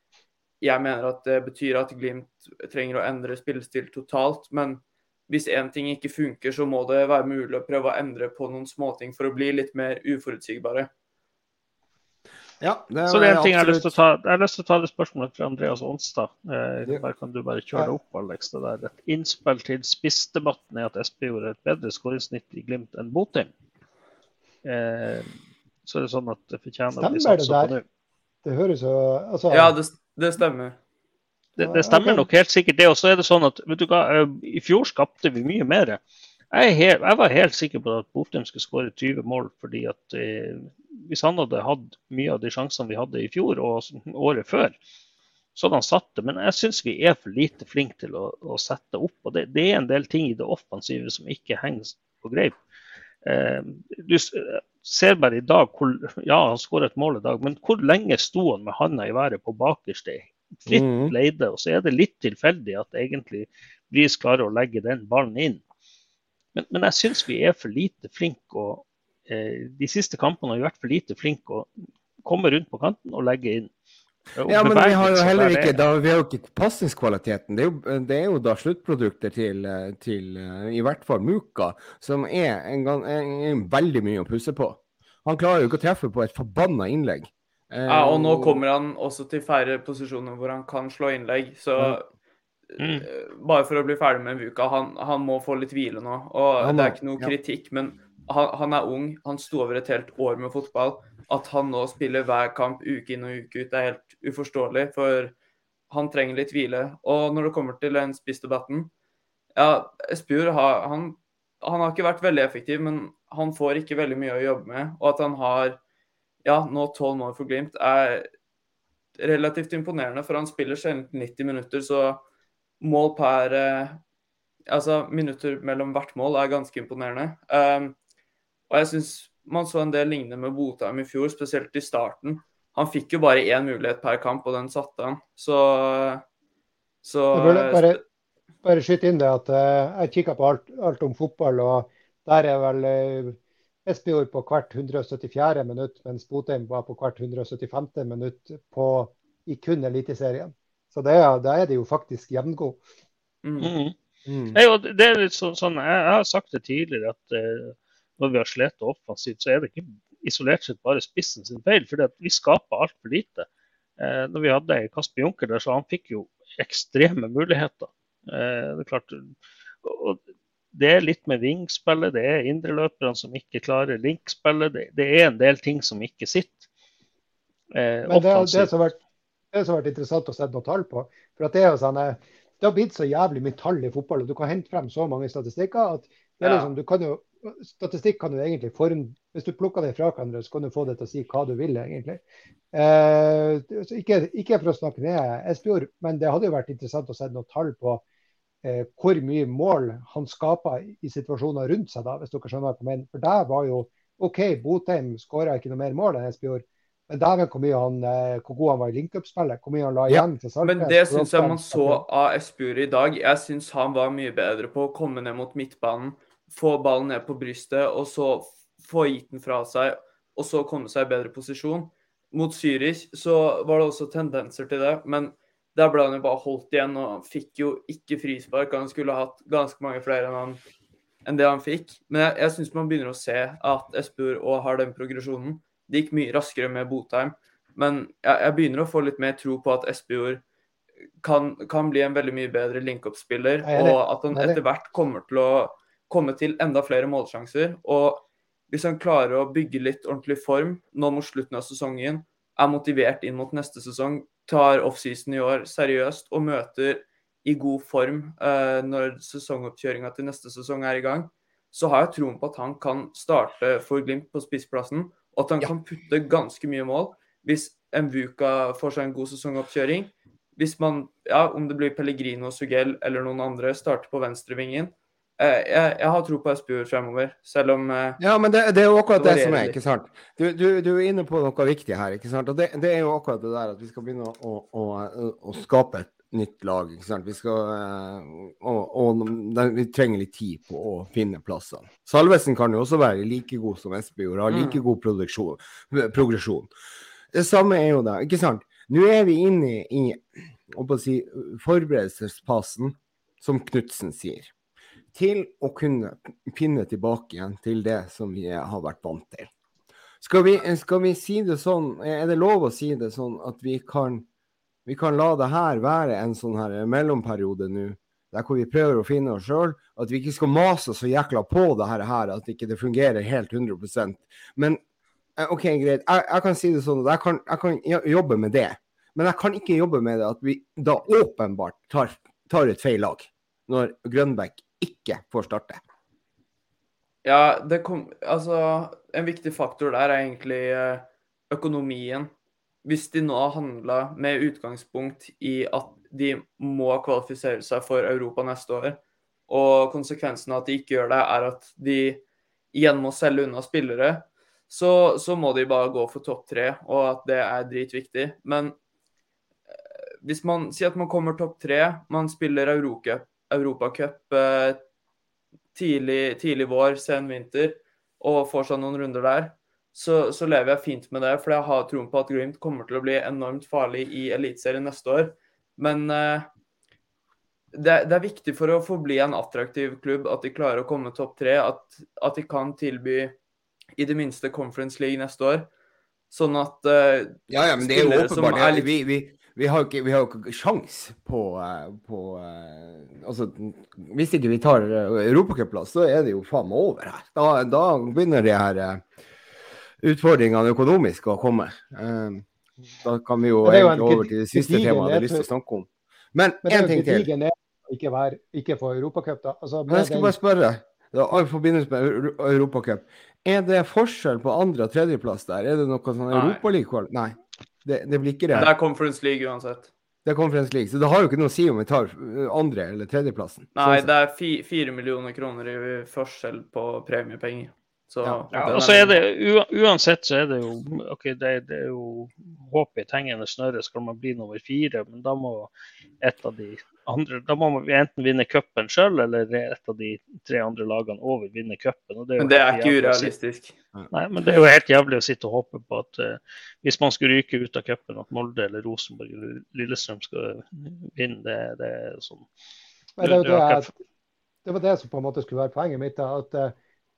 jeg mener at det betyr at Glimt trenger å endre spillestil totalt. Men hvis én ting ikke funker, så må det være mulig å prøve å endre på noen småting for å bli litt mer uforutsigbare. Ja, det så det er en ting jeg har lyst til å ta Jeg har lyst til å ta det spørsmålet fra Andreas Onstad. Eh, der kan du bare kjøre det opp, Alex. Det der. Et innspill til spissdebatten er at SP gjorde et bedre skåringssnitt i Glimt enn Botheim. Eh, så er det sånn at det fortjener å bli satsa på nå. Det høres jo altså... Ja, det, det stemmer. Det, det, stemmer nok helt sikkert det. Og så er det sånn at vet du hva, eh, i fjor skapte vi mye mer. Jeg, helt, jeg var helt sikker på at Botheim skulle skåre 20 mål. fordi at eh, Hvis han hadde hatt mye av de sjansene vi hadde i fjor og året før, så hadde han satt det. Men jeg syns vi er for lite flinke til å, å sette opp. og det, det, er en del ting i det offensive som ikke henger på greip. Eh, du ser bare i dag hvor, Ja, han skåra et mål i dag, men hvor lenge sto han med handa i været på bakerste? Fritt mm. leide. Og så er det litt tilfeldig at egentlig Bris klarer å legge den ballen inn. Men, men jeg syns vi er for lite flinke. og eh, De siste kampene har vi vært for lite flinke å komme rundt på kanten og legge inn. Ja, men vi har jo heller ikke da, vi har jo ikke passingskvaliteten. Det, det, er jo da sluttprodukter til, til i hvert fall Muka, som er, en, en, en, veldig mye å pusse på. Han klarer jo ikke å treffe på et forbanna innlegg. Ja, og nå kommer han også til færre posisjoner hvor han kan slå innlegg. Så mm. bare for å bli ferdig med Muka, han, han må få litt hvile nå. Og det er ikke noe kritikk, men han, han, er ung. Han sto over et helt år med fotball. At han nå spiller hver kamp uke inn og uke ut, er helt uforståelig. For han trenger litt hvile. Og når det kommer til den spissdebatten Ja, Espejord har, han, han, har ikke vært veldig effektiv, men han får ikke veldig mye å jobbe med. Og at han har ja, nå tolv mål for Glimt, er relativt imponerende. For han spiller sjelden 90 minutter, så mål per eh, Altså minutter mellom hvert mål er ganske imponerende. Um, og jeg syns man så en del lignende med Botheim i fjor, spesielt i starten. Han fikk jo bare én mulighet per kamp, og den satte han. Så, så bare, bare skyte inn det at uh, jeg kikka på alt, alt, om fotball, og der er vel uh, Espejord på hvert 174. minutt, mens Botheim var på hvert 175. minutt på, i kun Eliteserien. Så det, da er de jo faktisk jevngode. Mm. Mm. Mm. Det er litt så, sånn, jeg, jeg, har sagt det tidligere at uh, når vi har slitt offensivt, så er det ikke isolert sett bare spissen sin feil. For vi skaper altfor lite. Eh, når vi hadde Kasper Junker der, så han fikk jo ekstreme muligheter. Eh, det er klart, og det er litt med vingspillet, det er indreløperne som ikke klarer linkspillet. Det, det, er en del ting som ikke sitter. Eh, Men det, det, som har vært, det som har vært interessant å sette noen tall på. for at Det er jo sånn, det har blitt så jævlig mye tall i fotball, og du kan hente frem så mange statistikker at det er liksom, du kan jo statistikk kan du egentlig form, Hvis du plukker det fra hverandre, så kan du få det til å si hva du vil, egentlig. Eh, ikke, ikke, for å snakke ned Espejord, men det hadde jo vært interessant å sette noen tall på eh, hvor mye mål han skaper i situasjoner rundt seg, da, hvis dere skjønner hva jeg mener. For der var jo OK, Botheim skåra ikke noe mer mål enn Espejord. Men dæven hvor, han, eh, hvor god han var i link-up-spillet. Hvor mye han la igjen ja, til Saltnes. Men det syns jeg man så av Espejord i dag. Jeg syns han var mye bedre på å komme ned mot midtbanen få ballen ned på brystet og så få gitt den fra seg, og så komme seg i bedre posisjon. Mot Zürich så var det også tendenser til det, men der ble han jo bare holdt igjen og fikk jo ikke frispark. Han skulle hatt ganske mange flere enn, han, enn det han fikk. Men jeg, jeg syns man begynner å se at Espejord òg har den progresjonen. Det gikk mye raskere med Botheim, men jeg, jeg begynner å få litt mer tro på at Espejord kan, kan, bli en veldig mye bedre link-up-spiller, og at han etter hvert kommer til å komme til enda flere målsjanser. Og hvis han klarer å bygge litt ordentlig form nå mot slutten av sesongen, er motivert inn mot neste sesong, tar offseason i år seriøst og møter i god form eh, når sesongoppkjøringa til neste sesong er i gang, så har jeg troen på at han kan starte for Glimt på spissplassen, og at han ja. kan putte ganske mye mål hvis Mvuka får seg en god sesongoppkjøring. Hvis man, ja, om det blir Pellegrino, Sugell eller noen andre, starter på venstrevingen, jeg, jeg, har tro på SPU fremover, selv om uh, Ja, men det, det, er jo akkurat det, det som er, ikke sant. Du, du, du, er inne på noe viktig her, ikke sant. Og det, det, er jo akkurat det der at vi skal begynne å, å, å, å skape et nytt lag, ikke sant. Vi skal uh, og, og, vi trenger litt tid på å finne plassene. Salvesen kan jo også være like god som Espejord, har like mm. god progresjon. Det samme er jo det, ikke sant. Nå er vi inne i å si, forberedelsespassen, som Knutsen sier til å kunne finne tilbake igjen til det som vi har vært vant til. Skal vi, skal vi, si det sånn, er det lov å si det sånn at vi kan, vi kan la det her være en sånn her mellomperiode nå, der hvor vi prøver å finne oss sjøl, at vi ikke skal mase så jækla på det her, at ikke det fungerer helt 100% Men eh, OK, greit, jeg, jeg kan si det sånn jeg kan, jeg kan, jobbe med det. Men jeg kan ikke jobbe med det at vi da åpenbart tar, tar et feil lag, når Grønbæk ikke får starte? Ja, det kom Altså, en viktig faktor der er egentlig eh, økonomien. Hvis de nå handla med utgangspunkt i at de må kvalifisere seg for Europa neste år, og konsekvensen av at de ikke gjør det, er at de igjen må selge unna spillere, så, så må de bare gå for topp tre, og at det er dritviktig. Men eh, hvis man sier at man kommer topp tre, man spiller Eurocup Europacup tidlig, tidlig vår, sen vinter, og får seg noen runder der, så, så, lever jeg fint med det. For jeg har troen på at Glimt kommer til å bli enormt farlig i Eliteserien neste år. Men eh, det, det, er viktig for å forbli en attraktiv klubb at de klarer å komme topp tre. At, at, de kan tilby i det minste Conference League neste år. Sånn at uh, Ja, ja, men det er jo åpenbart. Litt... Vi, vi, vi, har jo ikke, vi har ikke sjans på, uh, på uh, Altså, hvis ikke vi tar europacupplass, så er det jo faen meg over her. Da, da begynner de her utfordringene økonomisk å komme. da kan vi jo egentlig over til det siste temaet jeg hadde lyst til å snakke om. Men én ting til. Ikke, være, ikke få europacup, da. Altså, jeg skal bare spørre, da, i forbindelse med Europacup. Er det forskjell på andre- og tredjeplass der? Er det noe sånn Europaliga? Nei. Det, det, blir ikke det. Det er Conference League uansett. Det er Conference League, så det har jo ikke noe å si om vi tar andre- eller tredjeplassen. Nei, sånn det er fi, fire millioner kroner i forskjell på premiepenger. Så, ja. ja og så er det uansett så er det jo OK, det, det er jo håp i hengende snøre skal man bli nummer fire, men da må et av de andre Da må vi enten vinne cupen sjøl, eller et av de tre andre lagene over vinne cupen. Men det er ikke urealistisk. Nei, men det er jo helt jævlig å sitte og håpe på at uh, hvis man skulle ryke ut av cupen, at Molde eller Rosenborg eller Lillestrøm skal vinne. Det, det er sånn det, det, er, det, var det som på en måte skulle være poenget mitt. At uh,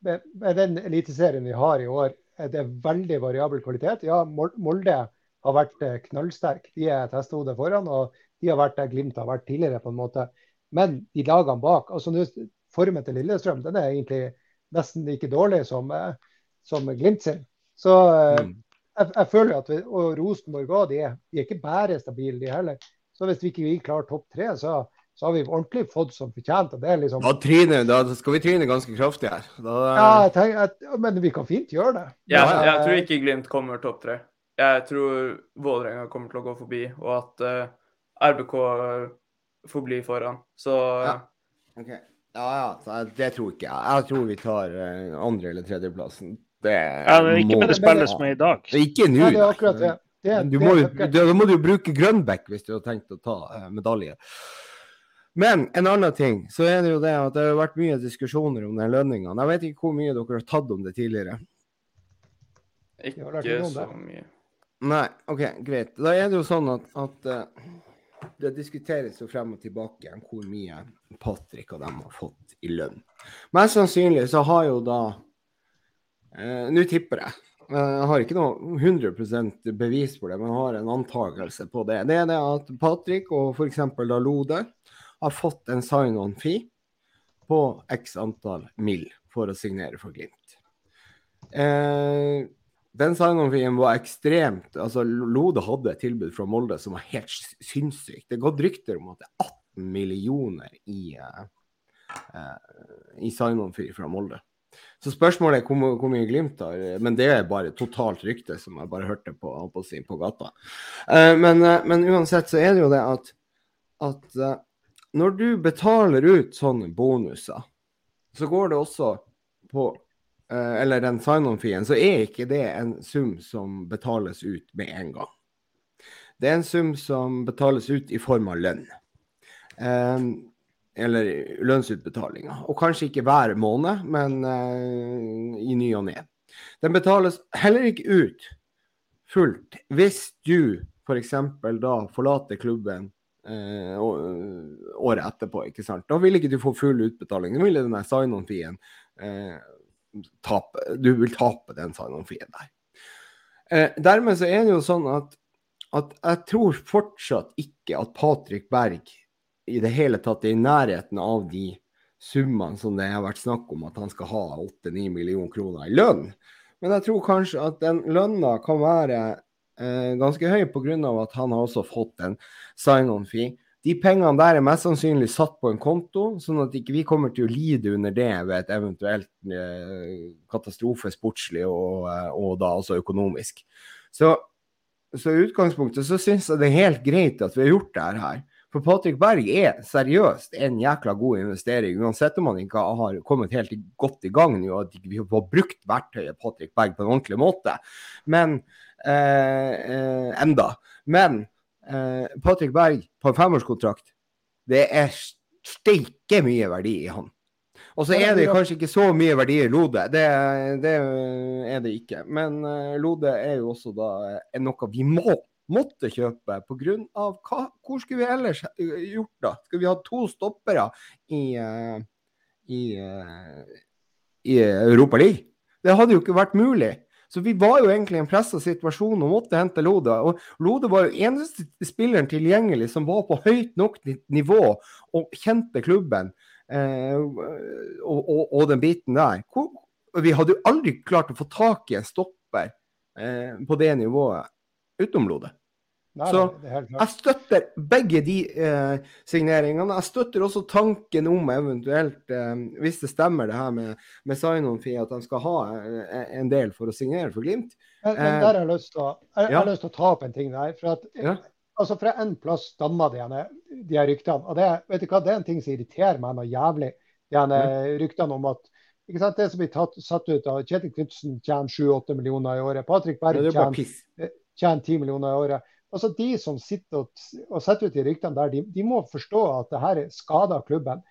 med, med den eliteserien vi har i år, er det veldig variabel kvalitet. Ja, Molde har vært eh, knallsterk. De er et hestehode foran, og de har vært der Glimt har vært tidligere. på en måte. Men de lagene bak altså Formen til Lillestrøm den er egentlig nesten like dårlig som, eh, som Glimt sin. Så eh, mm. jeg, jeg, føler at vi, Og Rosenborg òg, de, de, er ikke bare stabile, de heller. Så hvis vi ikke klarer topp tre, så, så har vi ordentlig fått som fortjent. Det er liksom... da, tryne, da skal vi tryne ganske kraftig her. Da... Ja, jeg tenker, at, men vi kan fint gjøre det. Ja, jeg, jeg tror ikke Glimt kommer topp tre. Jeg tror Vålerenga kommer til å gå forbi, og at uh, eh, RBK får bli foran. Så ja. Okay. ja, ja, det tror ikke jeg. Jeg tror vi tar uh, andre- eller tredjeplassen. Det, ja, det er ikke med det spilles med i dag. Det er ikke nå. Ja, det er akkurat det. det, det må jo, da må du jo bruke Grønbæk hvis du har tenkt å ta uh, medalje. Men en annen ting, så er det jo det at det har vært mye diskusjoner om den lønninga. Jeg vet ikke hvor mye dere har tatt om det tidligere. Ikke så mye. Nei, OK, greit. Da er det jo sånn at, at uh, det diskuteres jo frem og tilbake hvor mye Patrick og dem har fått i lønn. Mest sannsynlig så har jo da uh, Nå tipper jeg. Jeg har ikke noe 100% bevis på det, men har en antakelse på det. Det er det at Patrick og f.eks. da Lode har fått en sign-on-fee på x antall mill. for å signere for Glimt. Eh, den sign-on-fien var ekstremt altså Lode hadde et tilbud fra Molde som var helt sinnssykt. Det er gått rykter om at det er 18 millioner i, eh, i sign-on-fee fra Molde. Så spørsmålet er hvor, hvor, mye Glimt har, men det er bare totalt rykte som jeg bare hørte på, på, på gata. Eh, men, uh, men, uansett så er det jo det at, at når du betaler ut sånne bonuser, så går det også på eh, Eller den sign-on-fien, så er ikke det en sum som betales ut med en gang. Det er en sum som betales ut i form av lønn. Eh, eller lønnsutbetalinger. Og kanskje ikke hver måned, men eh, i ny og ne. Den betales heller ikke ut fullt hvis du f.eks. da forlater klubben året etterpå. ikke sant? Da vil ikke du få full utbetaling. Da vil denne sign-on-fien eh, tape. Du vil tape den sign-on-fien der. Eh, dermed så er det jo sånn at, at jeg tror fortsatt ikke at Patrick Berg i det hele tatt er i nærheten av de summene som det har vært snakk om at han skal ha 8-9 millioner kroner i lønn. Men jeg tror kanskje at den lønna kan være eh, ganske høy pga. at han har også fått en sign-on-fee. De pengene der er mest sannsynlig satt på en konto, sånn at ikke vi kommer til å lide under det ved et eventuelt eh, katastrofe sportslig og, eh, og, da også økonomisk. Så, så i utgangspunktet så syns jeg det er helt greit at vi har gjort det her. For Patrick Berg er seriøst en jækla god investering, uansett om han ikke har kommet helt godt i gang nå, at vi har brukt verktøyet Patrick Berg på en ordentlig måte. Men eh, eh, enda. Men eh, Patrick Berg på en femårskontrakt, det er steike mye verdi i han. Og så er det kanskje ikke så mye verdi i Lode, det, det er det ikke. Men uh, Lode er jo også da er noe vi må måtte kjøpe pga. hva Hvor skulle vi ellers gjort da? Skulle vi ha to stoppere i, uh, i, uh, i Europa League? Det hadde jo ikke vært mulig. Så vi var jo egentlig i en pressa situasjon og måtte hente Lode. Og Lode var jo eneste spilleren tilgjengelig som var på høyt nok nivå og kjente klubben eh, og, og, og, den biten der. Hvor, vi hadde jo aldri klart å få tak i en stopper eh, på det nivået utenom Lode. Nei, så jeg støtter begge de eh, signeringene. Jeg støtter også tanken om eventuelt, eh, hvis det stemmer det her med, med sign-on-fee, at de skal ha eh, en del for å signere for Glimt. Men, men der har jeg lyst til å, jeg, ja. har lyst til å ta opp en ting der. for at ja. altså Fra en plass stammer de, de her ryktene. og det, vet du hva, det er en ting som irriterer meg noe jævlig. De ja. ryktene om at ikke sant, Det som blir tatt, satt ut av Kjetil Knutsen tjener 7-8 millioner i året. Patrick Berg tjener, tjener 10 millioner i året. Altså De som sitter og, og setter ut de ryktene der, de, de, må forstå at det her skader klubben.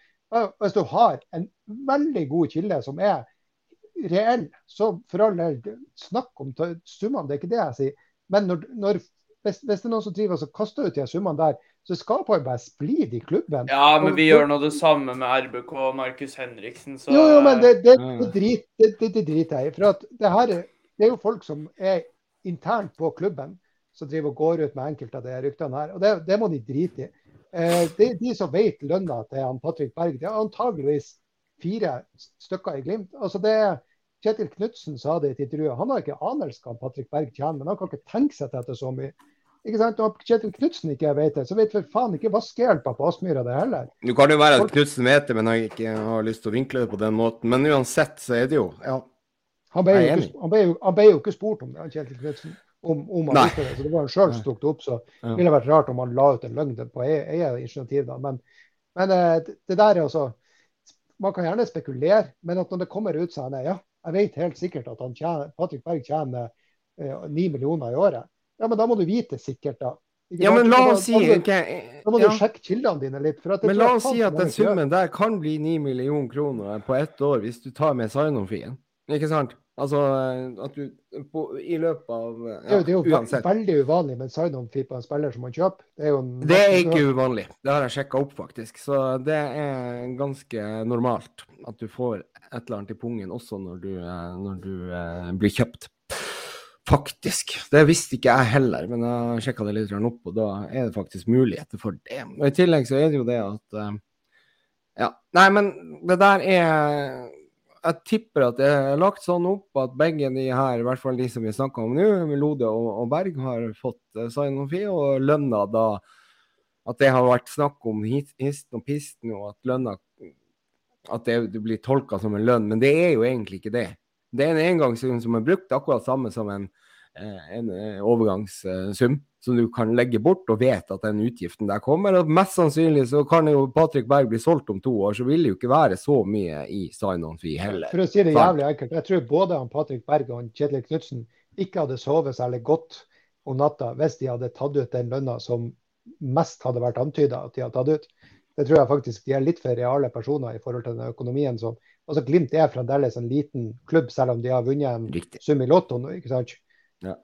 Hvis du har en veldig god kilde som er reell, så for all del, snakk om summene, det er ikke det jeg sier. Men når, når, hvis, hvis, det er noen som driver og kaster ut de summene der, så skal det bare splid i klubben. Ja, men vi og, gjør nå det samme med RBK og Markus Henriksen, så Jo, jo, men det, det, det, drit, det, det driter jeg i. For at det her det er jo folk som er internt på klubben som driver og går ut med enkelte av de ryktene her. Og det, det må de drite i. Eh, det er de som vet lønna til han Patrick Berg. Det er antageligvis fire stykker i Glimt. Altså det Kjetil Knutsen sa det i et intervju. Han har ikke anelse om Patrick Berg tjener, men han kan ikke tenke seg til dette så mye. Ikke sant? Når Kjetil Knutsen ikke vet det, så vet for faen ikke vaskehjelpa på Aspmyra det heller. Nå kan det jo være at Knutsen vet det, men har ikke har lyst til å vinkle det på den måten. Men uansett så er det jo ja. Han ble, jo ikke, han, ble han ble jo ikke spurt om det, Kjetil Knutsen om, om han visste det. Så det var han sjøl som tok det opp. Så det ville vært rart om han la ut en løgn på eget initiativ. Da. Men, men eh, det der er altså Man kan gjerne spekulere, men at når det kommer ut sånn Ja, jeg vet helt sikkert at han tjener, Patrick Berg tjener eh, ni millioner i året. Ja, men da må du vite sikkert, da. ja, men la oss si Da må du ja. sjekke kildene dine litt. men la oss si at den summen der kan bli 9 millioner kroner på ett år, hvis du tar med sign-on-fien. Ikke sant? Altså at du på, i løpet av ja, Det er jo, det er jo veldig uvanlig med sign-on-fee på en spiller som man kjøper. Det er, jo det er ikke uvanlig. Det har jeg sjekka opp, faktisk. Så det er ganske normalt at du får et eller annet i pungen også når du, når du eh, blir kjøpt. Faktisk. Det visste ikke jeg heller, men jeg sjekka det litt opp, og da er det faktisk muligheter for det. Og I tillegg så er det jo det at eh, Ja. Nei, men det der er jeg tipper at det er lagt sånn opp at begge de her, i hvert fall de som vi snakker om nå, Lode og, og, Berg, har fått uh, sign-on-fee, og lønna da At det har vært snakk om histen og pisten, og at lønna At det, det blir tolka som en lønn, men det er jo egentlig ikke det. Det er en engangssum som er brukt akkurat samme som en, eh, en eh, overgangssum som du kan legge bort og vet at den utgiften der kommer. og Mest sannsynlig så kan jo Patrick Berg bli solgt om to år, så vil det jo ikke være så mye i sign-on-fee heller. For å si det jævlig enkelt, jeg tror både han Patrick Berg og han Kjetil Knutsen ikke hadde sovet særlig godt om natta hvis de hadde tatt ut den lønna som mest hadde vært antyda at de hadde tatt ut. Det tror jeg faktisk de er litt for reale personer i forhold til den økonomien som altså Glimt er fremdeles en liten klubb, selv om de har vunnet en Riktig. sum i Lotto nå. ikke sant? Ja.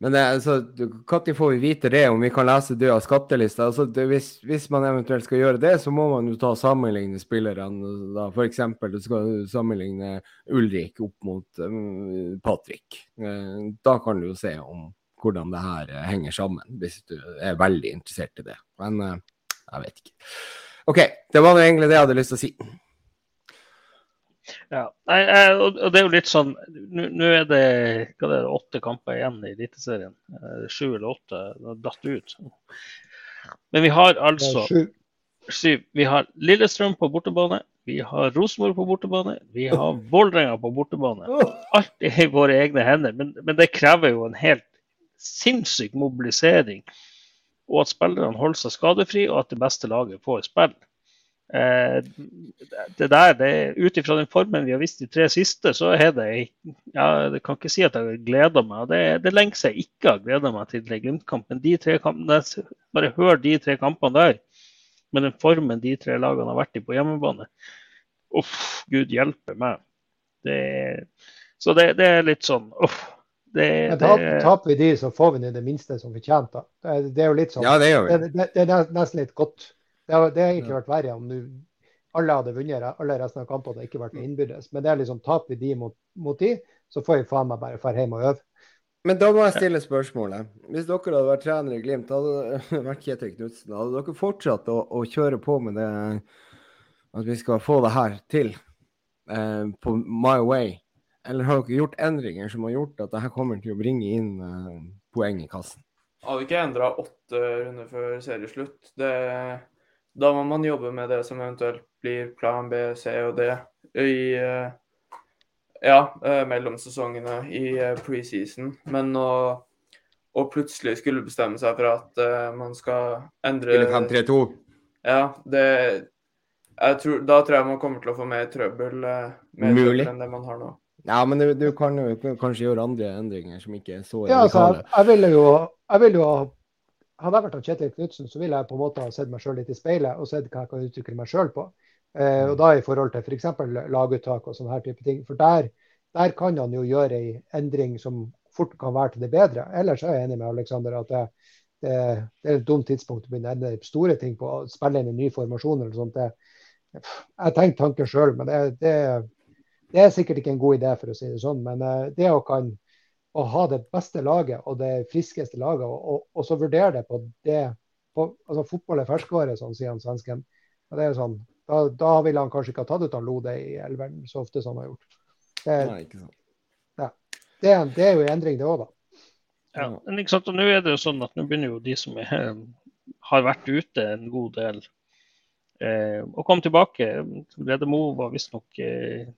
Men altså, når får vi vite det, om vi kan lese det av skattelista? Altså, det, hvis, hvis, man eventuelt skal gjøre det, så må man jo ta sammenligne spillerne. Da. F.eks. du skal sammenligne Ulrik opp mot um, Patrick. Uh, da kan du jo se om hvordan det her uh, henger sammen, hvis du er veldig interessert i det. Men uh, jeg vet ikke. OK, det var egentlig det jeg hadde lyst til å si. Ja, og det er jo litt sånn Nå er det, hva det er, åtte kamper igjen i Eliteserien. Eh, sju eller åtte. Det har datt ut. Men vi har altså syv. Vi har Lillestrøm på bortebane. Vi har Rosenborg på bortebane. Vi har Vålerenga på bortebane. Alt er i våre egne hender. Men, men, det krever jo en helt sinnssyk mobilisering. Og at spillerne holder seg skadefri, og at det beste laget får spill. Eh, det der, det, Ut ifra den formen vi har visst de tre siste, så er det ja, Jeg kan ikke si at jeg gleder meg. Det, det er lenge siden jeg ikke har gleda meg til Glimt-kampen. De tre kampene, Bare hør de tre kampene der, med den formen de tre lagene har vært i på hjemmebane. Uff, gud hjelpe meg. Det, så det, det, er litt sånn uff. Det, Men taper, taper vi de, så får vi det minste som vi tjente. Det, det, er jo litt sånn. Ja, det gjør vi. Det, det, er nesten litt godt. Det har, det har egentlig vært verre om du, alle hadde vunnet alle resten av kampene og det ikke vært innbyrdes. Men det er liksom, taper vi de mot, mot de, så får vi faen meg bare dra hjem og øve. Men da må jeg stille spørsmålet. Hvis dere hadde vært trener i Glimt, hadde det vært Kjetil Knutsen, hadde dere fortsatt å, å, kjøre på med det at vi skal få det her til eh, på my way? Eller har dere gjort endringer som har gjort at det her kommer til å bringe inn eh, poeng i kassen? Hadde ikke endra åtte runder før serieslutt. Det, da må man jobbe med det som eventuelt blir plan B, C og D i eh, ja, eh, mellom sesongene i eh, preseason. Men å, å, plutselig skulle bestemme seg for at uh, man skal endre Spille 5-3-2? Ja, det tror, Da tror jeg man kommer til å få mer trøbbel, mer trøbbel enn det man har nå. Ja, men du, du kan jo kanskje gjøre andre endringer som ikke er så Ja, altså, jeg, jeg ville jo, jeg vil jo Hadde jeg vært av Kjetil Knutsen, så ville jeg på en måte ha sett meg sjøl litt i speilet og sett hva jeg kan utvikle meg sjøl på. Eh, og da i forhold til f.eks. For laguttak og sånne her type ting. For der, der kan han jo gjøre ei endring som fort kan være til det bedre. Ellers er jeg enig med Alexander at det, det, det er et dumt tidspunkt å begynne å endre store ting på. å Spille inn en ny formasjon eller sånt. Det, jeg tenker tanker sjøl, men det, det, det, er sikkert ikke en god idé, for å si det sånn. Men eh, det å kan å ha det beste laget og det friskeste laget, og, og, og så vurdere det på det på, altså Fotball er ferskvare, sånn sier han svensken. Og det er sånn, da, da ville han kanskje ikke ha tatt ut han Lode i elveren så ofte som han har gjort. Det, Nei, ikke sant. Ja. Det, er, det er jo en endring, det òg, da. Ja, men ikke sant, og nå er det jo sånn at nå begynner jo de som er, har vært ute en god del, eh, å komme tilbake. Lede Mo var visstnok eh,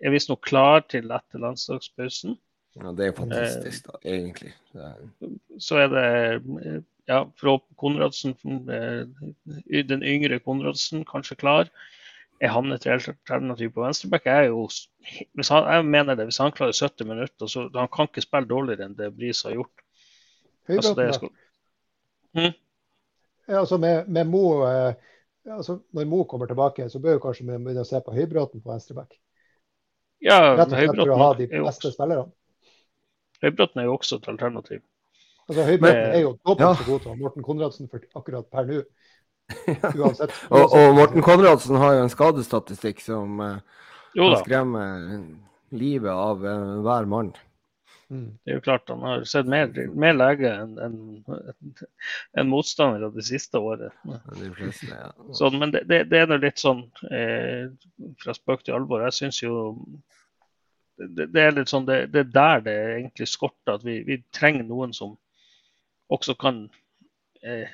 er visstnok klar til etter landslagspausen. Ja, Det er jo fantastisk, da, egentlig. Så er det eh, ja, fra Konradsen, eh, den yngre Konradsen, kanskje klar. Er han et reelt alternativ på venstreback? Jeg, jeg mener det, hvis han klarer 70 minutter, så han kan ikke spille dårligere enn det Bris har gjort. Altså, det skal... hmm? ja, altså med, med Mo, eh, altså når Mo kommer tilbake, så bør vi kanskje begynne å se på Høybråten på venstreback. Ja, Rett og slett for å ha de beste spillerne. Høybråten er jo også et alternativ. Altså Høybråten er jo dobbelt ja. så god som Morten Konradsen for akkurat per nå. Uansett. og, og, Morten Konradsen har jo en skadestatistikk som uh, kan skremme livet av uh, hver mann. Mm. Det er jo klart Han har sett mer, mer lege enn en, en motstander av det siste året. De fleste, ja. så, men det, det, det er nå litt sånn eh, fra spøk til alvor. Jeg syns jo det, det, er litt sånn, det, er der det egentlig skorter. At vi, vi trenger noen som også kan eh,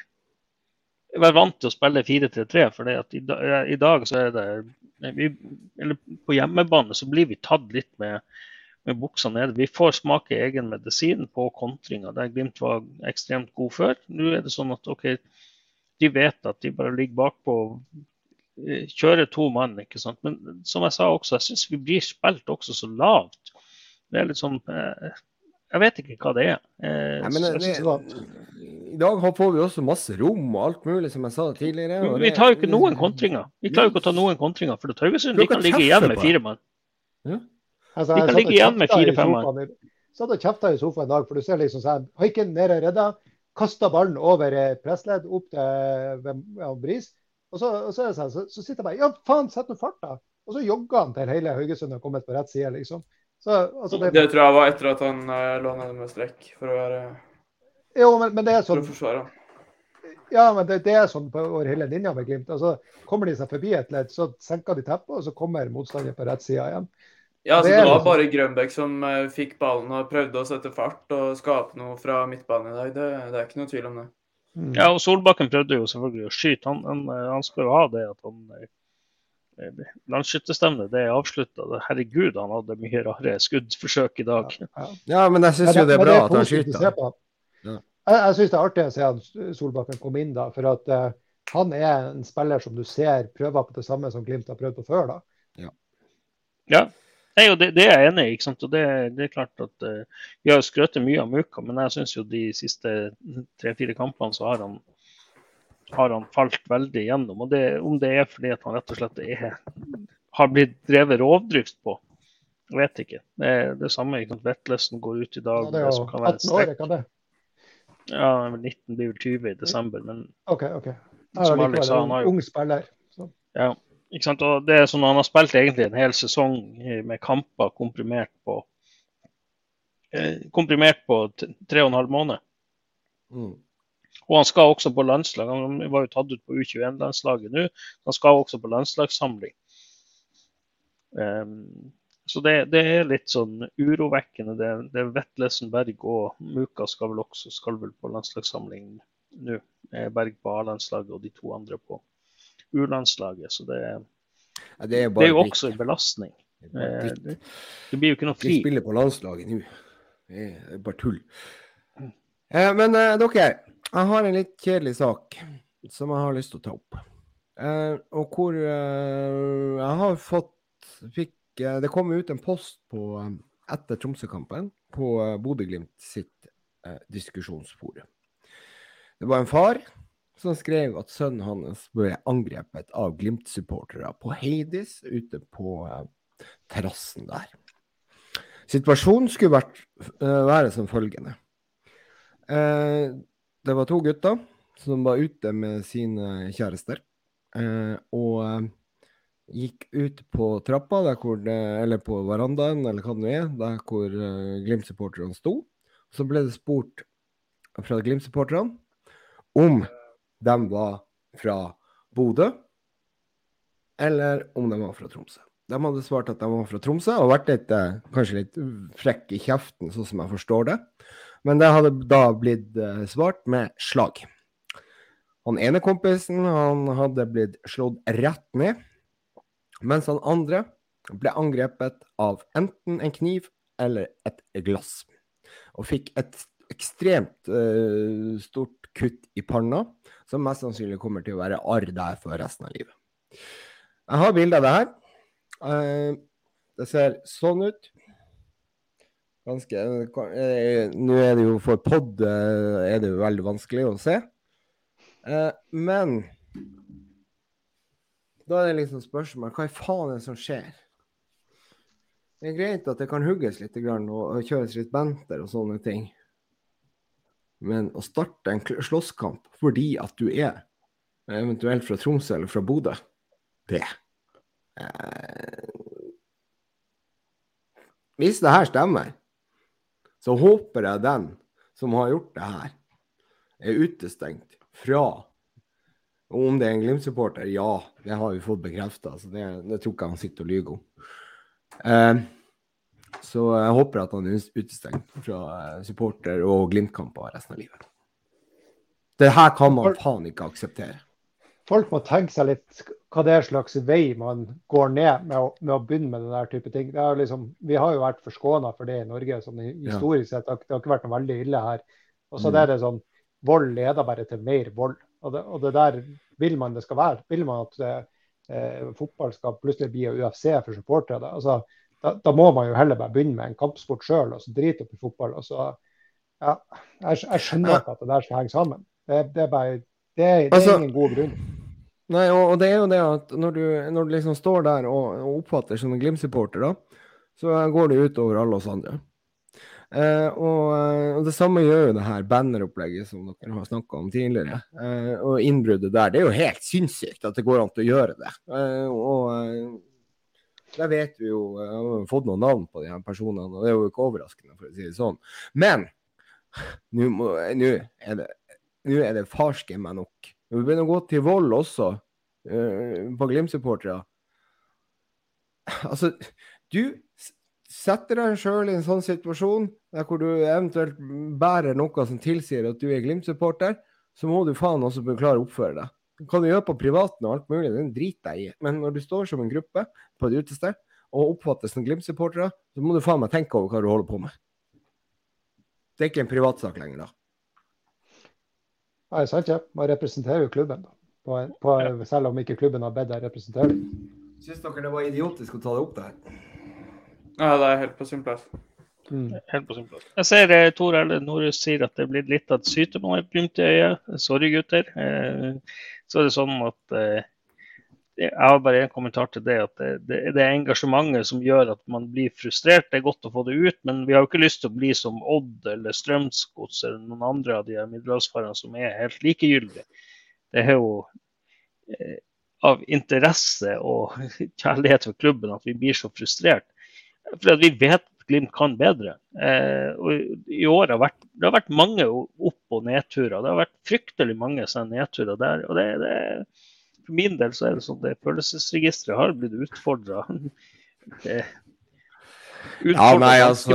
være vant til å spille 4-3-3. For i, i, dag så er det vi, eller På hjemmebane så blir vi tatt litt med, med buksa nede. Vi får smake egen medisin på kontringa, der Glimt var ekstremt god før. Nå er det sånn at ok, de vet at de bare ligger bakpå kjører to mann. ikke sant? Men som jeg sa også, jeg syns vi blir spilt også så lavt. Det er litt sånn eh, jeg vet ikke hva det er. Eh, Nei, men, det, I dag får vi også masse rom og alt mulig, som jeg sa tidligere. vi tar jo ikke noen kontringer. Vi klarer jo ikke å ta noen kontringer, for Haugesund de kan ligge igjen med fire mann. Ja. Altså, de kan ligge igjen med fire-fem mann. Jeg Satt og kjefta i sofaen i dag, for du ser liksom sånn Haiken nede redda, kasta ballen over pressledd opp til ja, Bris. Og så, og så, sånn, så, så, sitter jeg bare Ja, faen, sett nå fart, da! Og så jogger han til hele Haugesund har kommet på rett side, liksom. Så, altså det, det, tror jeg var etter at han uh, lå nede med strekk for å være Jo, men, men det er sånn Ja, men det, det, er sånn på hele linja med Glimt. Altså, kommer de seg forbi et ledd, så senker de teppet, og så kommer motstanderen på rett side igjen. Ja, altså, det, det var liksom... bare Grønbæk som uh, fikk ballen og prøvde å sette fart og skape noe fra midtbanen i dag. Det, det, er ikke noe tvil om det. Mm. Ja, og Solbakken prøvde jo selvfølgelig å skyte. Han, han, han skal jo ha det at han Landsskytterstevnet det er avslutta. Herregud, han hadde mye rare skuddforsøk i dag. Ja, ja. ja men jeg syns jo det er bra at han skyter. Ja. Jeg, jeg syns det er artig å se at Solbakken kom inn da. For at uh, han er en spiller som du ser prøver på det samme som Glimt har prøvd på før. da. Ja. Ja. og det, det, er jeg enig i. ikke sant? Og det, det er klart at uh, Vi har skrøt mye av Muka, men jeg syns jo de siste tre-fire kampene så har han har han falt veldig gjennom. og det, Om det er fordi at han rett og slett er har blitt drevet rovdrift på. Vet ikke. Det er det samme. ikke sant? Vetlesen går ut i dag. Ja, det er som jo kan være 18 år, kan det? Ja, 19 blir vel 20 i desember. Men OK. ok. Jeg Som Alex sa, han har jo- ung spiller. Så. ja? Og det er sånn Han har spilt egentlig en hel sesong med kamper komprimert på eh, komprimert på tre og en halv måned. Mm. Og han skal også på landslag. Han var jo tatt ut på U21-landslaget nå. Han skal også på landslagssamling. Um, så det, det er litt sånn urovekkende. Det, det er Vetlesen, Berg og Muka skal vel også skal vel på landslagssamling nå. Eh, Berg på A-landslaget og de to andre på U-landslaget. Så det, Ja, det er det er jo dritt. også en belastning. Det Eh. Det, det blir jo ikke noe fri. Vi spiller på landslaget nå. Det er bare tull. Eh, men eh, dere, jeg har en litt kjedelig sak som jeg har lyst til å ta opp. Eh, og hvor eh, jeg har fått fikk, eh, Det kom ut en post på, etter Tromsø-kampen på Bodø-Glimt sitt diskusjonsforum. Det var en far som skrev at sønnen hans ble angrepet av Glimt-supportere på Heidis ute på eh, terrassen der. Situasjonen skulle vært, eh, være som følgende. Eh, det var to gutter som var ute med sine kjærester. eh, og eh, gikk ut på trappa, det, eller på verandaen, eller hva det er, der hvor eh, Glimt-supporterne sto. Så ble det spurt fra Glimt-supporterne om de var fra Bodø, eller om de var fra Tromsø. De hadde svart at de var fra Tromsø, og vært litt, eh, kanskje litt frekk i kjeften, sånn som jeg forstår det. Men det hadde da blitt eh, svart med slag. Han ene kompisen han hadde blitt slått rett ned, mens han andre ble angrepet av enten en kniv eller et glass. Og fikk et ekstremt uh, stort kutt i panna, som mest sannsynlig kommer til å være arr der for resten av livet. Jeg har bilde av det her. Eh, det ser sånn ut. Ganske eh, Nå er det jo for pod eh, er det jo veldig vanskelig å se. Men da er det liksom spørsmål hva i faen er det som skjer? Det er greit at det kan hugges litt og kjøres litt benter og sånne ting. Men å starte en slåsskamp fordi at du er eventuelt fra Tromsø eller fra Bodø, det eh, Hvis det her stemmer, så håper jeg den som har gjort det her, er utestengt fra og om det er en Glimt-supporter, ja, det har vi fått bekrefta. Det, det tror ikke han sitter og lyver om. Eh, så jeg håper at han er utestengt fra eh, supporter- og Glimt-kamper resten av livet. Det her kan man faen ikke akseptere. Folk må tenke seg litt hva det er slags vei man går ned med å, med å begynne med den der type ting. Det er liksom, vi har jo vært forskåna for det i Norge. sånn Historisk sett. Det har- det har ikke vært noe veldig ille her. Og så Mm. er det sånn Vold leder bare til mer vold. Og det, og det der vil man det skal være. Vil man at det, eh, fotball skal plutselig bli UFC for supportere? Altså, da, da må man jo heller bare begynne med en kampsport sjøl, og så drite opp i fotball. og så ja, jeg, jeg skjønner ikke at det der skal henge sammen. Det, det er bare det, er- det er Altså- ingen god grunn. Nei, og, det er jo det at når du, når du liksom står der og, og oppfatter som en Glimt-supporter, da, så går det ut over alle oss andre. Eh, og, eh, og det samme gjør jo det her banneropplegget som dere har snakka om tidligere. Eh, og innbruddet der. Det er jo helt sinnssykt at det går an til å gjøre det. Eh, og eh, der vet vi jo Jeg har fått noen navn på de her personene, og det er jo ikke overraskende, for å si det sånn. Men nå er det det farske meg nok. Vi begynner å gå til vold også, eh, på Glimt-supportere Altså, du setter deg sjøl i en sånn situasjon der hvor du eventuelt bærer noe som tilsier at du er Glimt-supporter, så må du faen også klare å oppføre deg. Det kan du gjøre på privaten og alt mulig, den driter jeg i. Men når du står som en gruppe på et utested og oppfattes som Glimt-supportere, så må du faen meg tenke over hva du holder på med. Det er ikke en privatsak lenger, da. Nei, sant, ja. Man representerer jo klubben, da. På, på, selv om ikke klubben har bedt deg representere. Syns dere det var idiotisk å ta det opp der? Nei, det er helt på sin plass. Mm. Helt på sin plass. Jeg ser eh, Tor Elle Norhus sier at det er blitt litt av et sytemål glimt i øyet. Sorry, gutter. Eh, så er det sånn at eh, jeg har bare en kommentar til det. at det, er engasjementet som gjør at man blir frustrert. Det er godt å få det ut, men vi har jo ikke lyst til å bli som Odd eller Strømsgods eller noen andre av de middelhavsfarerne som er helt likegyldige. Det er jo eh, av interesse og kjærlighet for klubben at vi blir så frustrert. For vi vet Glimt kan bedre. Eh, i år har vært, Det har vært mange opp- og nedturer. Det har vært fryktelig mange sånne nedturer der. og det, det for min del så er det sånn at følelsesregisteret har blitt utfordra. Ja, nei, altså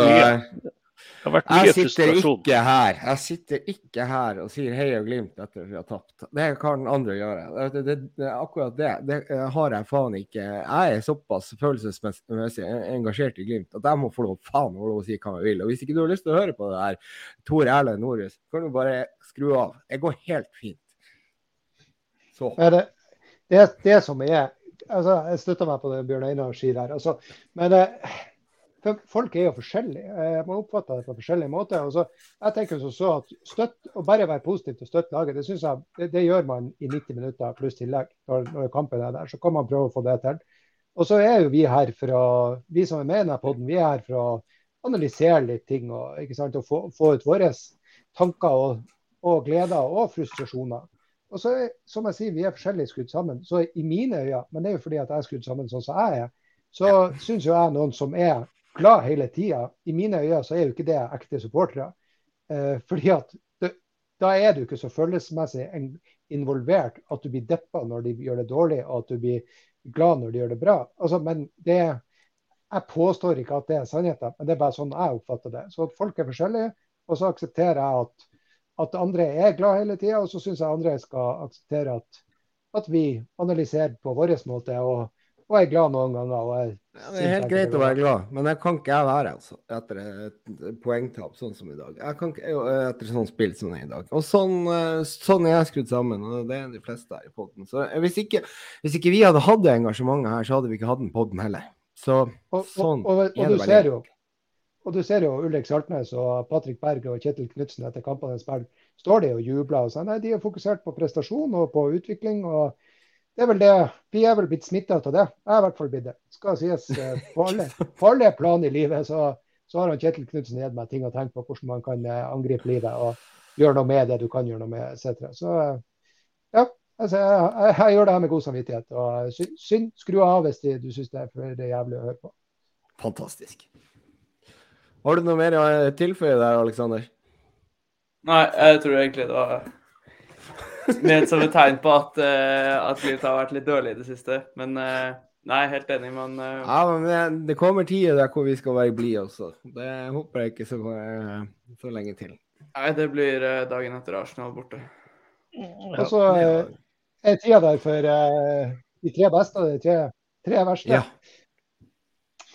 jeg sitter ikke her Jeg sitter ikke her og sier hei og glimt etter at vi har tapt. Det kan andre gjøre. Det, det, det, akkurat det, det har jeg faen ikke. Jeg er såpass følelsesmessig engasjert i Glimt at jeg må få lov faen å si hva jeg vil. Og Hvis ikke du har lyst til å høre på det her, Tor Erlend Norhus, kan du bare skru av. Det går helt fint. Så. Er det, det det som er altså, Jeg støtter meg på det Bjørn Einar sier her. Altså, men for folk er jo forskjellige. Eh, man oppfatter det på forskjellige måter. Og så, jeg tenker så at støtt, Å bare være positiv til å støtte laget, det synes jeg, det, det, gjør man i 90 minutter pluss tillegg når, når, kampen er der. Så kan man prøve å få det til. Og så er jo vi her for å, vi som er med i denne poden, vi er her for å analysere litt ting og, og få, få, ut våre tanker og, og gleder og frustrasjoner. Og så, som jeg sier, Vi er forskjellig skrudd sammen. Så i mine øyne, men det er jo fordi at jeg er skrudd sammen sånn som jeg er, så syns jo jeg noen som er glad hele tida. I mine øyne så er jo ikke det ekte supportere. Eh, fordi at det, da er du ikke så følelsesmessig involvert at du blir deppa når de gjør det dårlig, og at du blir glad når de gjør det bra. Altså, men det, Jeg påstår ikke at det er sannheten, men det er bare sånn jeg oppfatter det. Så folk er forskjellige, og så aksepterer jeg at at andre er glad hele tida. Og så syns jeg andre skal akseptere at, at, vi analyserer på vår måte og, og er glad noen ganger. Ja, det er helt greit å være glad, men det kan ikke jeg være altså, etter et poengtap sånn som i dag. Jeg kan ikke etter sånn spill som det er i dag. Og sånn, eh, sånn er jeg skrudd sammen, og det er de fleste her i poden. Så hvis ikke, hvis ikke vi hadde hatt det engasjementet her, så hadde vi ikke hatt den poden heller. Så sånn og, og, og, og du ser jo og du ser jo Ulrik Saltnes og Patrick Berg og Kjetil Knutsen etter kampene spill, står de og jubler. og sånn. Nei, De er fokusert på prestasjon og på utvikling. og det er vel det. Vi er vel blitt smitta av det. Jeg er i hvert fall blitt det. Skal sies eh, På alle, på alle plan i livet så, så har han Kjetil Knutsen gitt meg ting å tenke på hvordan man kan eh, angripe livet og gjøre noe med det du kan gjøre noe med, etc. Så eh, ja, altså, jeg, jeg, jeg, gjør det her med god samvittighet. og Synd, skru av hvis du syns det er for jævlig å høre på. Fantastisk. Har du noe mer å tilføye der, Aleksander? Nei, jeg tror egentlig det var ment som et tegn på at, uh, at Glimt har vært litt dårlig i det siste. Men uh, nei, helt enig, men uh... Ja, men det kommer tider der hvor vi skal være blide også. Det håper jeg ikke så, så lenge til. Nei, det blir dagen etter Arsenal borte. Og så er tida der for de tre beste og de tre, tre verste. Ja.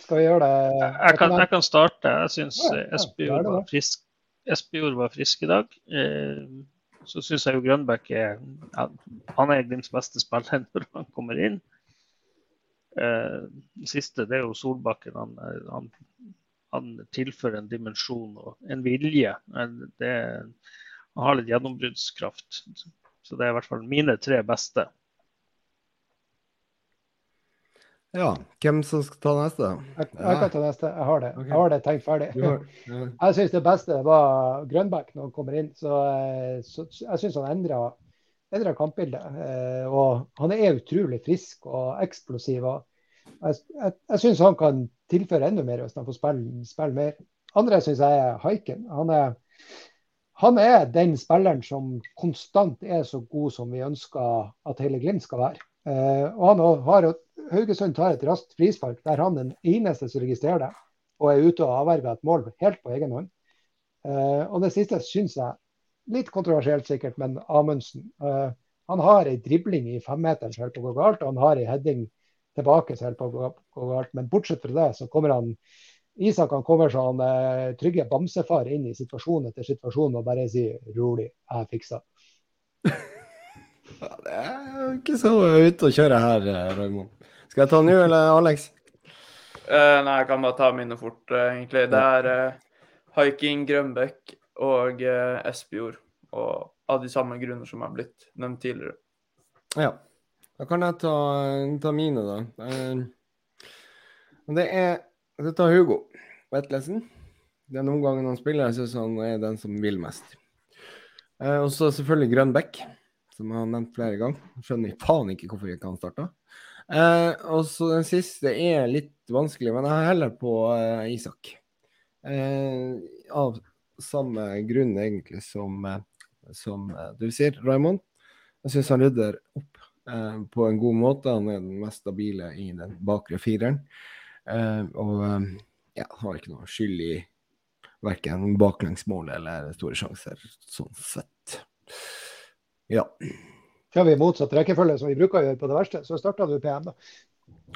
Skal vi gjøre det? Jeg kan, jeg kan starte. Jeg syns Espejord var frisk. Espejord var frisk i dag. Eh, så syns jeg jo Grønbæk er Han er Glimts beste spiller når han kommer inn. Eh, siste det er jo Solbakken. Han, han, han tilfører en dimensjon og en vilje. Det, han har litt gjennombruddskraft. Så det er i hvert fall mine tre beste. Ja, hvem som skal ta neste? Jeg, jeg kan ta neste. Jeg har det. Okay. Jeg har det tenkt ferdig. Har, ja. Jeg syns det beste var Grønbæk når han kommer inn. Så, så jeg syns han endra, endra kampbildet. Eh, og han er utrolig frisk og eksplosiv. Og jeg jeg, jeg syns han kan tilføre enda mer hvis han får spille, spille mer. Andre syns jeg er Haiken. Han er, han er den spilleren som konstant er så god som vi ønsker at hele Glimt skal være. Uh, og han har, Haugesund tar et raskt frispark der han den eneste som registrerer det, og er ute og avverger et mål helt på egen hånd. Uh, og det siste syns jeg, litt kontroversielt sikkert, men Amundsen. Uh, han har ei dribling i femmeteren som holder på å gå galt, og han har ei heading tilbake som holder på å gå galt. Men bortsett fra det, så kommer han Isak han kommer sånn trygge bamsefar inn i situasjon etter situasjon og bare sier 'rolig, jeg fikser'. Ja, det er ikke så ute å kjøre her, eh, Raymond. Skal jeg ta nå, eller Alex? Uh, nei, jeg kan bare ta mine fort, uh, egentlig. Det er uh, Haiking, Grønbekk og uh, Espejord. Og av de samme grunner som er blitt nevnt tidligere. Ja. Da kan jeg ta, ta mine, da. Det er Det tar Hugo Vetlesen. Den omgangen han spiller, jeg syns han er den som vil mest. Og så selvfølgelig Grønn Bekk, som jeg har nevnt flere ganger. Skjønner faen ikke hvorfor ikke han starta. Eh, og så den siste er litt vanskelig, men jeg heller på eh, Isak. Eh, av samme grunn egentlig som, som du sier, Raymond. Jeg syns han rydder opp eh, på en god måte. Han er den mest stabile i den bakre fireren. Eh, og ja, har ikke noe skyld i verken baklengsmål eller store sjanser, sånn sett. Ja. Kjører vi motsatt rekkefølge som vi bruker å gjøre på det verste, så starter du PM, da.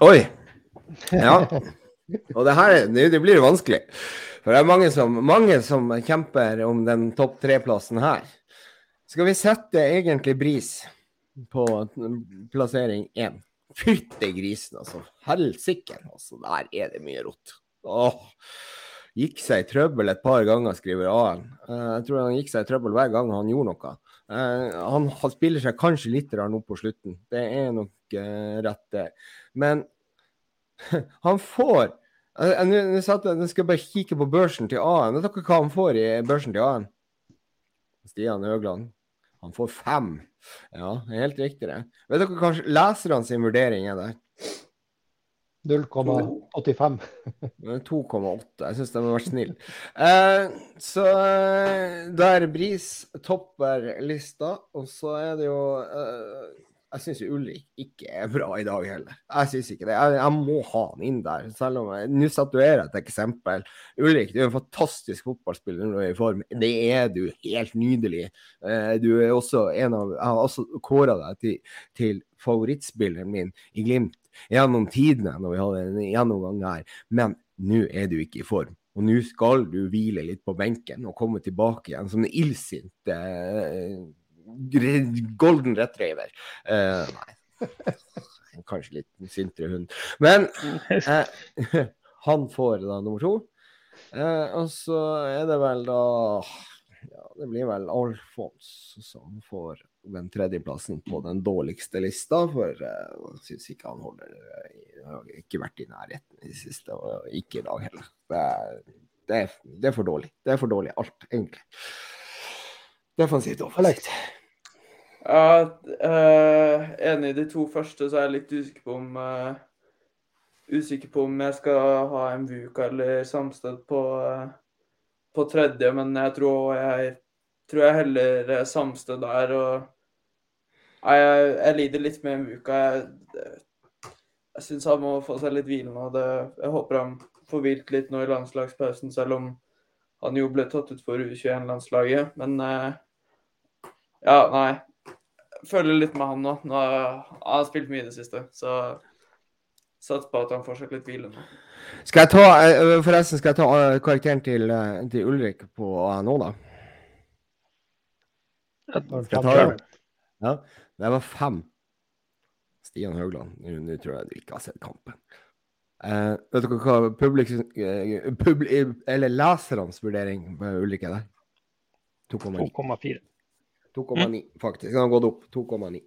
Oi! Ja. Og det her det blir vanskelig. For det er mange som, mange som kjemper om den topp tre-plassen her. Skal vi sette egentlig Bris på plassering én? Fytte grisen, altså. Helsike. Altså, der er det mye rot. Åh. Gikk seg i trøbbel et par ganger, skriver A-en. Eh, jeg tror han gikk seg i trøbbel hver gang han gjorde noe. Uh, han, spiller seg kanskje litt opp på slutten, det er nok uh, rett, det. Men han får Nå skal jeg bare kikke på børsen til A-en. Vet dere hva han får i børsen til A-en? Stian Høgland. Han får fem. Ja, helt riktig, det. Vet dere hva leserne sin vurdering er der? 0,85. 2,8. Jeg syns de har vært snille. Eh, så eh, der Bris topper lista, og så er det jo eh, Jeg syns Ulrik ikke er bra i dag heller. Jeg syns ikke det. Jeg, jeg, må ha han inn der. Selv om Nå statuerer jeg et eksempel. Ulrik, du er en fantastisk fotballspiller når du er i form. Det er du. Helt nydelig. Eh, du er også en av Jeg har også kåra deg til, til favorittspilleren min i Glimt gjennom tidene når vi hadde en gjennomgang her. Men nå er du ikke i form. Og nå skal du hvile litt på benken og komme tilbake igjen som en illsint eh, golden retriever. Eh, nei, kanskje litt sintere hund. Men eh, han får da nummer to. Eh, og så er det vel da ja, Det blir vel Alfons som får den tredjeplassen på den dårligste lista, for jeg syns ikke han holder uh, har ikke vært i nærheten i det siste, og ikke i dag heller. Det er, det, er, det er, for dårlig. Det er for dårlig alt, egentlig. Defensivt og offensivt. Ja, uh, enig i de to første, så er jeg litt usikker på om uh, usikker på om jeg skal ha en Vuka eller Samsted på, på tredje, men jeg tror jeg tror jeg heller Samsted der. og jeg, jeg lider litt med Muka. Jeg, jeg syns han må få seg litt hvile nå. Det, jeg håper han får hvilt litt nå i landslagspausen, selv om han jo ble tatt ut for U21-landslaget. Men eh, ja, nei. Jeg føler litt med han nå. nå han har spilt mye i det siste, så sats på at han får seg litt hvile nå. Skal jeg ta, eh, forresten, skal jeg ta eh, karakteren til, til Ulrik på nå, da? Skal jeg ta den? Ja. Det var fem. Stian Haugland. nå tror jeg du ikke har sett kampen. Eh, vet dere hva publik, eh, publi, eller lesernes vurdering på ulike er der? 2,4. 2,9, faktisk. Den har gått opp. 2,9.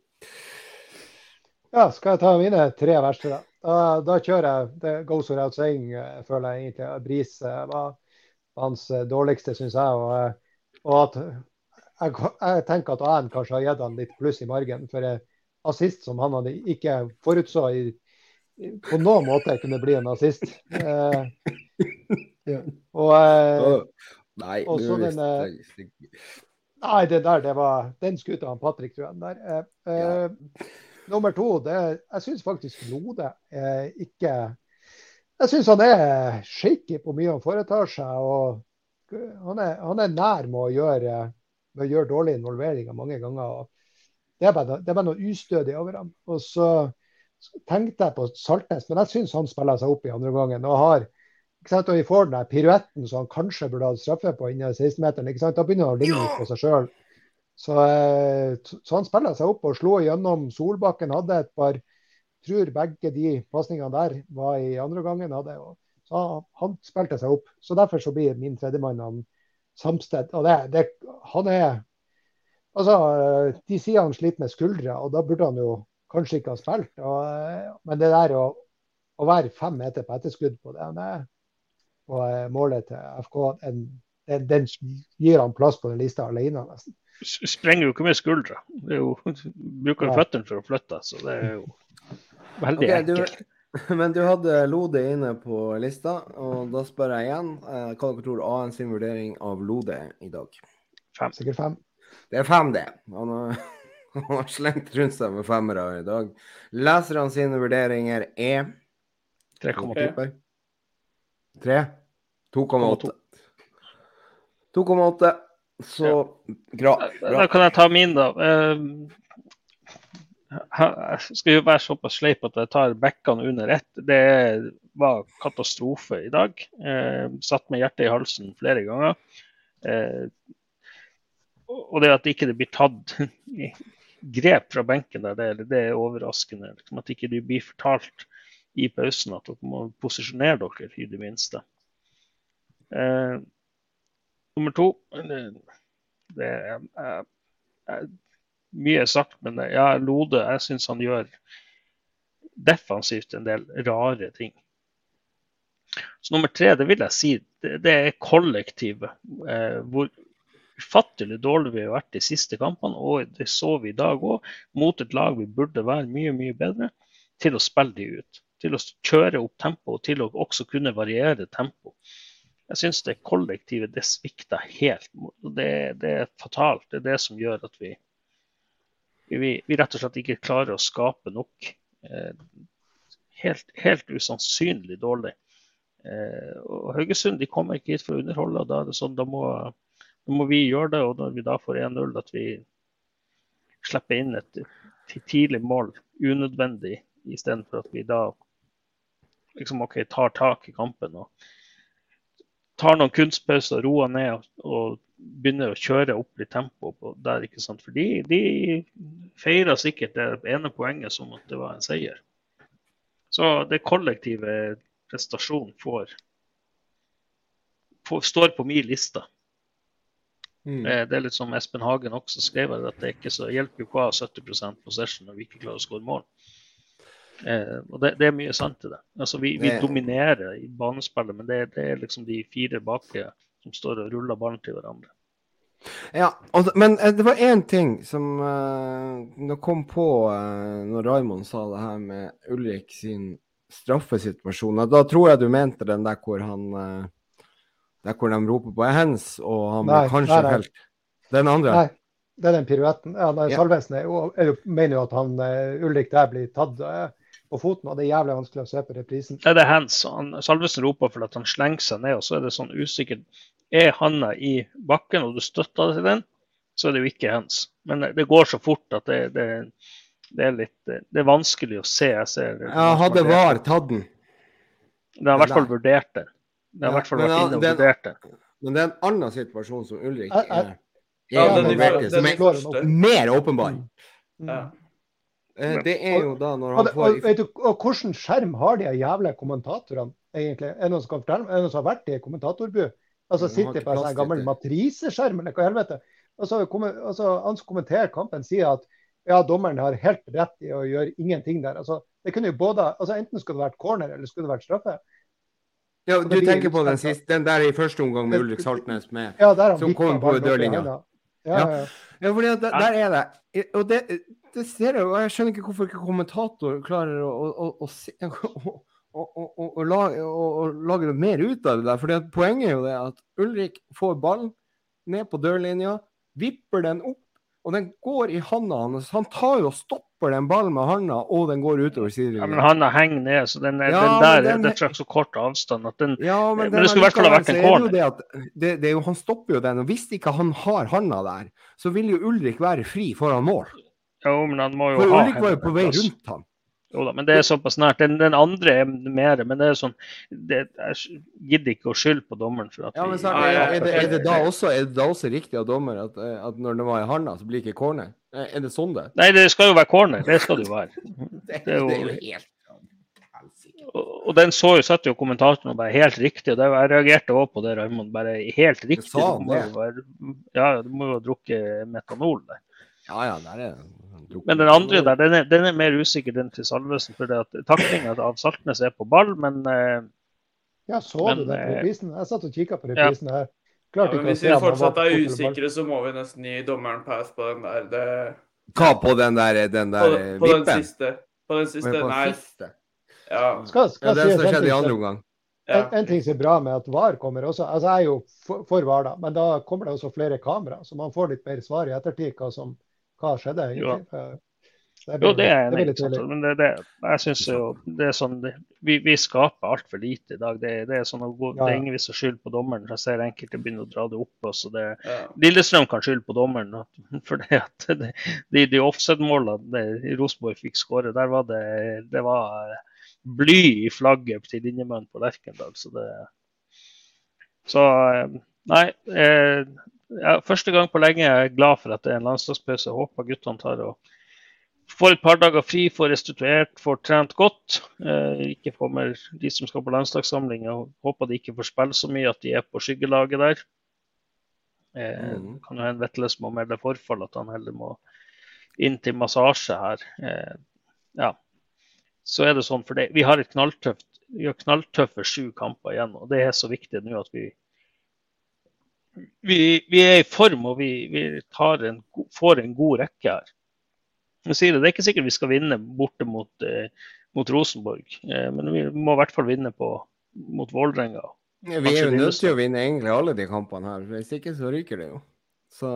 Ja, skal jeg ta mine tre verste, da? Da, da kjører jeg det goes without saying, eh, føler jeg egentlig. Bris eh, var hans dårligste, syns jeg. Og, og at jeg, jeg, tenker at AN kanskje har gitt han litt pluss i margen. For assist som han hadde ikke forutså i, på noen måte kunne bli en assist. Eh, ja. Og eh, Nei, også den, eh, nei, det der, det var Den skuta han Patrick, tror jeg. Der. Eh, ja. Eh, nummer to, det, jeg syns faktisk Lode eh, ikke Jeg syns han er shaky på mye han foretar seg. og han er, han er nær med å gjøre med å gjøre dårlige involveringer mange ganger. Det er, bare, det er bare noe ustødig over ham. Og så, tenkte jeg på Saltnes, men jeg syns han spiller seg opp i andre gangen. og har ikke sant, og Vi får den der piruetten som han kanskje burde hatt straffe på innen 16-meteren. Da begynner han å ligne på seg sjøl. Så, eh, så, han spiller seg opp og slo gjennom. Solbakken hadde et par tror begge de pasningene der var i andre gangen. Hadde, så han spilte seg opp. Så Derfor så blir min tredjemann Samsted. Og det, det, han er Altså, De sier han sliter med skuldre, og da burde han jo kanskje ikke ha spilt. Og, men det der å, å, være fem meter på etterskudd på den og eh, målet til FK, den, den, den, gir han plass på den lista alene, nesten. Sprenger jo ikke med skuldra. Det er jo, bruker ja. føttene for å flytte, så det er jo veldig okay, ekkelt. Men du hadde Lode inne på lista, og da spør jeg igjen. Eh, hva dere tror AN sin vurdering av Lode i dag? Fem. Sikkert fem. Det er fem, det. Han har, han har slengt rundt seg med femmere i dag. Leserne sine vurderinger er 3,8. 3? 2,8. 2,8. Så bra, bra. Da kan jeg ta min, da. Uh, jeg skal jo være såpass sleip at jeg tar bekkene under ett. Det var katastrofe i dag. Eh, satt med hjertet i halsen flere ganger. Eh, og det at ikke det blir tatt grep fra benken der, det, det er overraskende. Liksom, at ikke du blir fortalt i pausen at dere må posisjonere dere, i det minste. Eh, nummer to det, det er, mye sagt, men ja, Lode jeg syns han gjør defensivt en del rare ting. Så nummer tre, det vil jeg si, det, det er kollektivet. Eh, hvor ufattelig dårlig vi har vært de siste kampene, og det så vi i dag òg, mot et lag vi burde være mye, mye bedre, til å spille de ut. Til å kjøre opp tempo, og til å også kunne variere tempo. Jeg syns det kollektivet det svikter helt. Det, det er fatalt. Det er det som gjør at vi vi, vi, rett og slett ikke klarer å skape nok. Eh, helt, helt, usannsynlig dårlig. Eh, og Haugesund de kommer ikke hit for å underholde. Da, sånn, da, må, da må vi gjøre det. Og når vi da får 1-0, at vi slipper inn et tidlig mål unødvendig, istedenfor at vi da liksom, okay, tar tak i kampen og tar noen kunstpauser, og roer ned og, og begynner å kjøre opp litt tempo på der. ikke sant? For de, de feirer sikkert det ene poenget som at det var en seier. Så det kollektive prestasjonen får, får står på min liste. Mm. Eh, det er litt som Espen Hagen også skrev, at det ikke så hjelper jo hva 70% possession når vi ikke klarer å skåre mål. Eh, og det, det, er mye sant i det. Altså, vi, vi dominerer i banespillet, men det, det, er liksom de fire baki som står og ruller ballen til hverandre. Ja, men eh, det var én ting som uh, kom på uh, når Raymond sa det her med Ulrik sin straffesituasjon. Da tror jeg du mente den der hvor han uh, Der hvor de roper på hands, og han nei, kanskje nei, helt Den andre? Nei, det er den piruetten. Ja, Salvesen ja. mener jo at han Ulrik der blir tatt på foten, og det er jævlig vanskelig å se på reprisen. Ja, det er hands. Han, Salvesen roper for at han slenger seg ned, og så er det sånn usikkert. Er handa i bakken og du støtter deg til den, så er det jo ikke hands. Men det går så fort at det, det, det er litt Det er vanskelig å se. Jeg ser, ja, hadde VAR tatt den? Det har i hvert fall vurdert det. Det har i hvert fall vært inne og vurdert det. Men det er en annen situasjon som Ulrik er, er, ja, er, er, som er mer åpenbar. Mm. Ja. Eh, det er jo da når han får og, vet du, og Hvilken skjerm har de jævla kommentatorene, egentlig? Er det noen som kan fortelle? Er det noen som har vært i kommentatorbu? Altså Sitter på en sånn gammel matriseskjerm, eller hva helvete? Altså, altså, han som kommenterer kampen, sier at ja, dommeren har helt rett i å gjøre ingenting der. Altså, det kunne jo både, altså Enten skulle det vært corner, eller skulle det vært straffe. Ja, Du tenker på den siste, den der i første omgang med Ulrik Saltnes med, ja, som kom på dørlinja? Ja, ja. ja. ja fordi der, der er det. Og det, det ser jeg jo. Jeg skjønner ikke hvorfor ikke kommentator klarer å, å, å, å lage, lage, noe mer ut av det der. For poenget er jo det at Ulrik får ballen ned på dørlinja, vipper den opp, og den går i handa hans. Han tar jo og stopper den ballen med handa, og den går utover sidelinja. Ja, men handa henger ned, så den, ja, den der den, det er så kort avstand at den Ja, men, men det skulle i hvert fall ha vært en corner. Det det, det jo, han stopper jo den, og hvis ikke han har handa der, så vil jo Ulrik være fri foran mål. Jo, men han må jo For ha Ulrik var jo på vei rundt han. Jo da, men det er såpass nært. Den, den andre er mer, men det er sånn det, Jeg gidder ikke å skylde på dommeren. for at ja, men så, er, er, det, er, det da også, er det da også riktig av dommer at, at når det var i handa, så blir det ikke corner? Er det sånn det? Nei, det skal jo være corner. Det skal det jo være. Det er jo, det er jo helt og den så jo, satt jo kommentatoren bare helt riktig. og det, Jeg reagerte òg på det, Raymond. Bare helt riktig. Du må, ja, du må jo ha drukket metanol der. Ja, ja, der er Men den andre der, den er, den er mer usikker, den til Salvesen. For taklinga av Saltnes er på ball, men eh, Ja, så Men, du den på eh, reprisen? Jeg satt og kikka på reprisen her. Ja, men hvis vi fortsatt er usikre, så må vi nesten gi dommeren pass på den der. Det, Hva på den der, den på, der på den vippen? siste. På den siste, på nei. siste? Ja. Skal, Ja, skal det som skjedde i andre omgang. ja. En, en ting som er bra med at VAR kommer også, altså jeg er jo for, for VAR, da, men da kommer det også flere kamera, så man får litt mer svar i ettertid hva som hva skjedde. egentlig. Det Jo, det er enig i. Men det, det, jeg synes jo det er sånn Vi, vi skaper altfor lite i dag. Det, det er sånn å gå, Ja, det er ja. ingen vits å skylde på dommeren. Jeg ser enkelte begynner å dra det opp. Også det, ja. Lillestrøm kan skylde på dommeren. For det at det, de, de offside-målene Rosenborg fikk skåre, der var det, det var bly i flagget til linjemannen på Lerkendal. Så det Så eh, nei. Eh, ja, første gang på lenge er jeg glad for at det er en landslagspause. Håper guttene tar og får et par dager fri, får restituert, får trent godt. Eh, ikke kommer de som skal på landslagssamling. og håper de ikke får spille så mye at de er på skyggelaget der. Eh, mm. kan jo hende Vetlesen må melde forfall, at han heller må inn til massasje her. Eh, ja. Så er det sånn, for det, vi har et knalltøft vi har knalltøffe sju kamper igjen, og det er så viktig nå at vi vi, vi er i form og vi, vi tar en, får en god rekke her. Sier det, det er ikke sikkert vi skal vinne borte mot, eh, mot Rosenborg, eh, men vi må i hvert fall vinne på, mot Vålerenga. Ja, Vi er jo nødt til å vinne egentlig alle de kampene her. Hvis ikke så ryker det jo. Så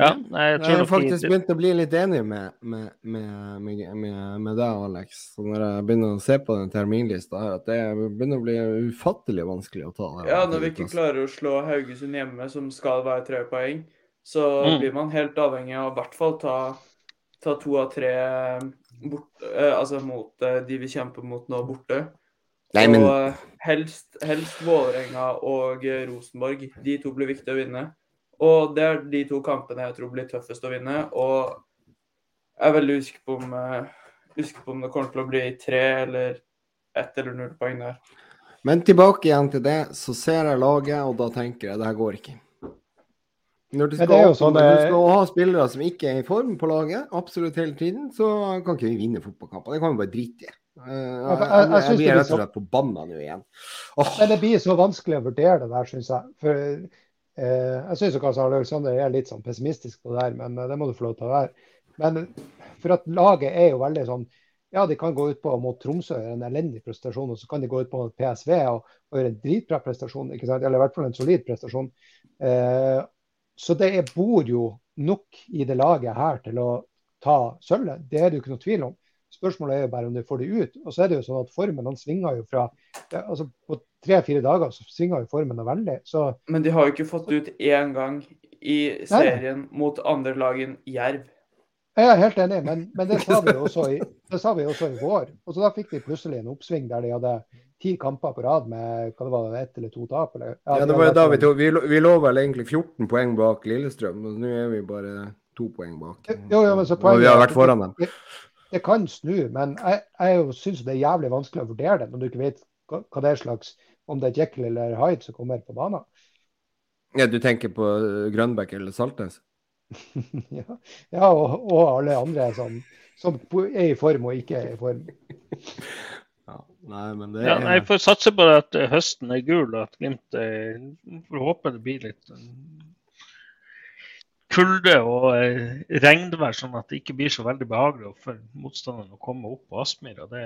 Ja, jeg jeg har faktisk begynt å bli litt enig med, med, med, med, med, med deg, Alex. Så når jeg begynner å se på den terminlista her, at det begynner å bli ufattelig vanskelig å ta. det her ja, når vi ikke klarer å slå Haugesund hjemme, som skal være tre poeng, så Mm. blir man helt avhengig av i hvert fall ta, ta to av tre bort, eh, altså mot eh, de vi kjemper mot nå, borte. Nei, men Og eh, helst, helst Vålerenga og eh, Rosenborg. De to blir viktige å vinne. Og det er de to kampene jeg tror blir tøffest å vinne. Og jeg er veldig usikker på om, eh, usikker på om det kommer til å bli tre eller ett eller null poeng der. Men tilbake igjen til det, så ser jeg laget, og da tenker jeg det her går ikke. Når du skal, det sånn, når du eh, skal ha spillere som ikke er i form på laget, absolutt hele tiden, så kan ikke vi vinne fotballkamper. Det kan vi bare drite i. Eh, jeg, jeg- jeg jeg, blir rett og slett forbanna nå igjen. Oh. Men det blir så vanskelig å vurdere det der, syns jeg. For jeg syns kanskje Alexander er litt sånn pessimistisk på det her, men eh, det må du få lov til å være. Men for at laget er jo veldig sånn Ja, de kan gå ut på mot Tromsø og gjøre en elendig prestasjon, og så kan de gå ut på mot PSV og, og gjøre en dritbra prestasjon, eller i hvert fall en solid prestasjon. Eh, så det bor jo nok i det laget her til å ta sølvet. Det er det jo ikke noe tvil om. Spørsmålet er jo bare om du får det ut. Og så er det jo sånn at formen han svinger jo fra altså På tre-fire dager så svinger jo formen noe veldig. Så Men de har jo ikke fått ut én gang i serien mot andre lag enn Jerv. jeg er helt enig, men, men det, sa vi også i, det sa vi også i vår. Og så da fikk de plutselig en oppsving der de hadde ti kamper på rad med hva det var, ett eller to tap. Eller, ja, ja, det var jo da vi to, Vi, lå- vi lå vel egentlig 14 poeng bak Lillestrøm, og nå er vi bare to poeng bak. Jo, jo, men så og vi har vært foran dem. Det, det kan snu, men jeg, jeg syns det er jævlig vanskelig å vurdere det når du ikke vet hva, hva det er slags Om det er Jekyll eller Hyde som kommer på banen. Ja, du tenker på eh, Grønbæk eller Saltnes? ja, ja og, og alle andre som, som er i form og ikke er i form. Ja, nei, men det ja, er nei, Jeg får satse på at eh, høsten er gul, og at Glimt er... Får håpe det blir litt eh, kulde og eh, regnvær, sånn at det ikke blir så veldig behagelig for motstanderen å komme opp på Aspmyra. Det,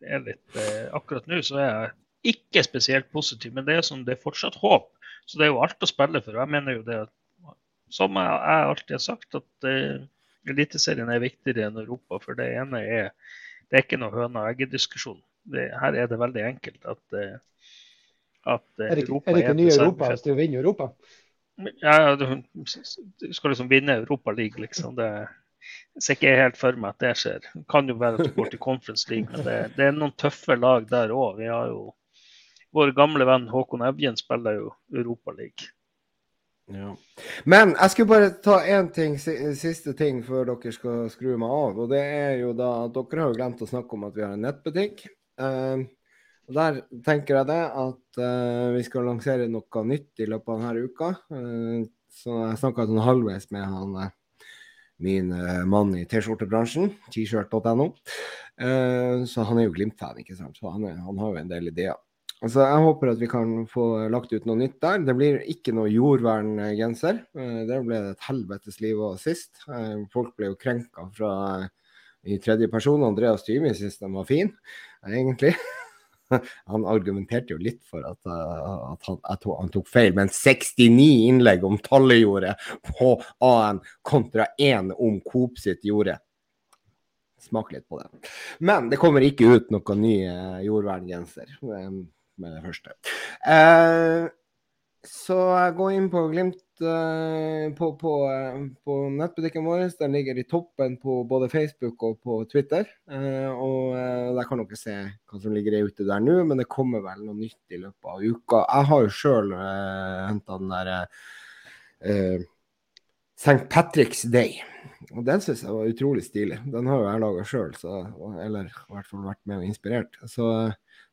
det er litt eh, Akkurat nå så er jeg ikke spesielt positiv, men det er, sånn, det er fortsatt håp. Så det er jo alt å spille for. Jeg mener jo det som jeg, jeg alltid har sagt, at uh, Eliteserien er viktigere enn Europa. For det ene er det er ikke noe høna og egget-diskusjon. Her er det veldig enkelt at, uh, at uh, Er det, Europa er det ikke nye Europa hvis du vinner Europa? ja, du, du skal liksom vinne Europa League, liksom. Det ser ikke helt for meg at det skjer. Det kan jo være at du går til Conference League, men det, det er noen tøffe lag der òg. Vi har jo Vår gamle venn Håkon Evjen spiller jo Europa League. Ja. Men jeg skulle bare ta én ting, siste ting før dere skal skru meg av. Og det er jo da at dere har jo glemt å snakke om at vi har en nettbutikk. Eh, og Der tenker jeg det at eh, vi skal lansere noe nytt i løpet av denne uka. Eh, Så jeg snakka sånn halvveis med han eh, min uh, mann i T-skjortebransjen, t-shirt.no. Uh, så han er jo Glimt-fan, ikke sant. Så han, er, han, har jo en del ideer. Altså, jeg håper at vi kan få lagt ut noe nytt der. Det blir ikke noe jordverngenser. Uh, det ble et helvetes liv òg sist. folk ble jo krenka fra i tredje person. Andreas Tymi syntes den var fin, egentlig. han argumenterte jo litt for at, at han, at han, tok feil, men 69 innlegg om Tallejordet på AN kontra én om Coop sitt jorde. Smak litt på det. Men det kommer ikke ut noen ny jordverngenser med, det første. Uh, så gå inn på Glimt uh, på, på, uh, på, nettbutikken vår. Den ligger i toppen på både Facebook og på Twitter. Uh, og Der kan dere se hva som ligger ute der nå, men det kommer vel noe nytt i løpet av uka. Jeg har jo sjøl uh, henta den derre St. Patrick's Day. Og Den syns jeg var utrolig stilig. Den har jo jeg laga sjøl, eller i hvert fall vært med og inspirert. Så,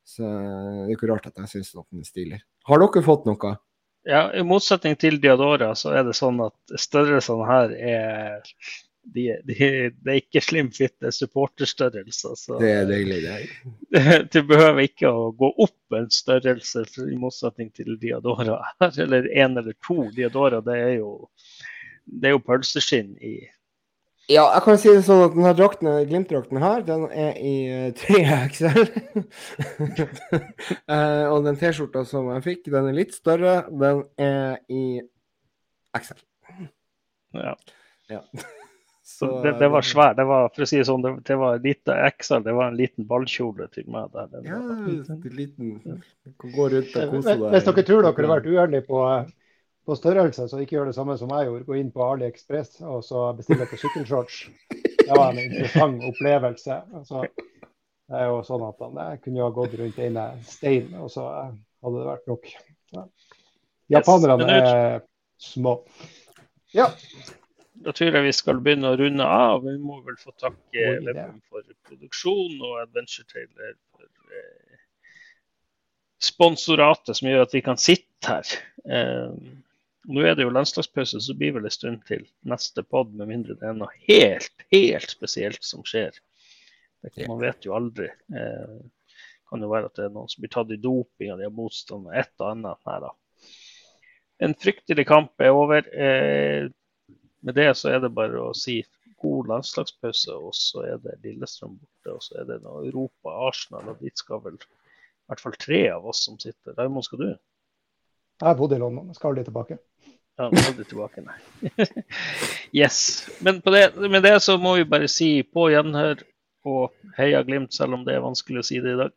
så det er ikke rart at jeg syns den er stilig. Har dere fått noe? Ja, I motsetning til Diadora så er det sånn at størrelsene her er de, de, det er ikke slim fit, det er supporterstørrelser. Så det er deilig, det. Du behøver ikke å gå opp en størrelse i motsetning til Diadora. Eller én eller to. Diadora det er jo, det er jo pølseskinn i ja, jeg kan si det sånn at denne drakten, Glimt-drakten her, den er i 3XL. uh, og den T-skjorta som jeg fikk, den er litt større. Den er i XL. Ja. ja. Så, det, det, var svært. Det var, for å si det sånn, det, det var lite XL. Det var en liten ballkjole til meg der. Den ja, en liten Gå rundt og kose deg. Hvis dere tror dere har vært uærlige på på størrelse, så ikke gjør det samme som jeg gjorde. Gå inn på AliExpress og så bestille på sykkelshorts. Det var en interessant opplevelse. Altså, det er jo sånn at jeg kunne ha gått rundt en stein, og så hadde det vært nok. Ja. Japanerne er små. Ja. Da tror jeg vi skal begynne å runde av. Vi må vel få takke Webben for produksjon og Adventure Taylor for eh, sponsoratet som gjør at vi kan sitte her. Eh, nå er det jo landslagspause, så blir vel en stund til neste pod, med mindre det er noe helt, helt spesielt som skjer. Man vet jo aldri. Eh, kan jo være at det er noen som blir tatt i doping, av de har motstand og et og annet. Nei da. En fryktelig kamp er over. Eh, med det så er det bare å si god landslagspause, og så er det Lillestrøm borte, og så er det noe Europa, Arsenal, og dit skal vel i hvert fall tre av oss som sitter. Raymond, skal du? Jeg har bodd i London, jeg skal aldri tilbake. Ja, aldri tilbake, nei. yes. Men det, med det så må vi bare si på gjenhør og heia Glimt, selv om det er vanskelig å si det i dag.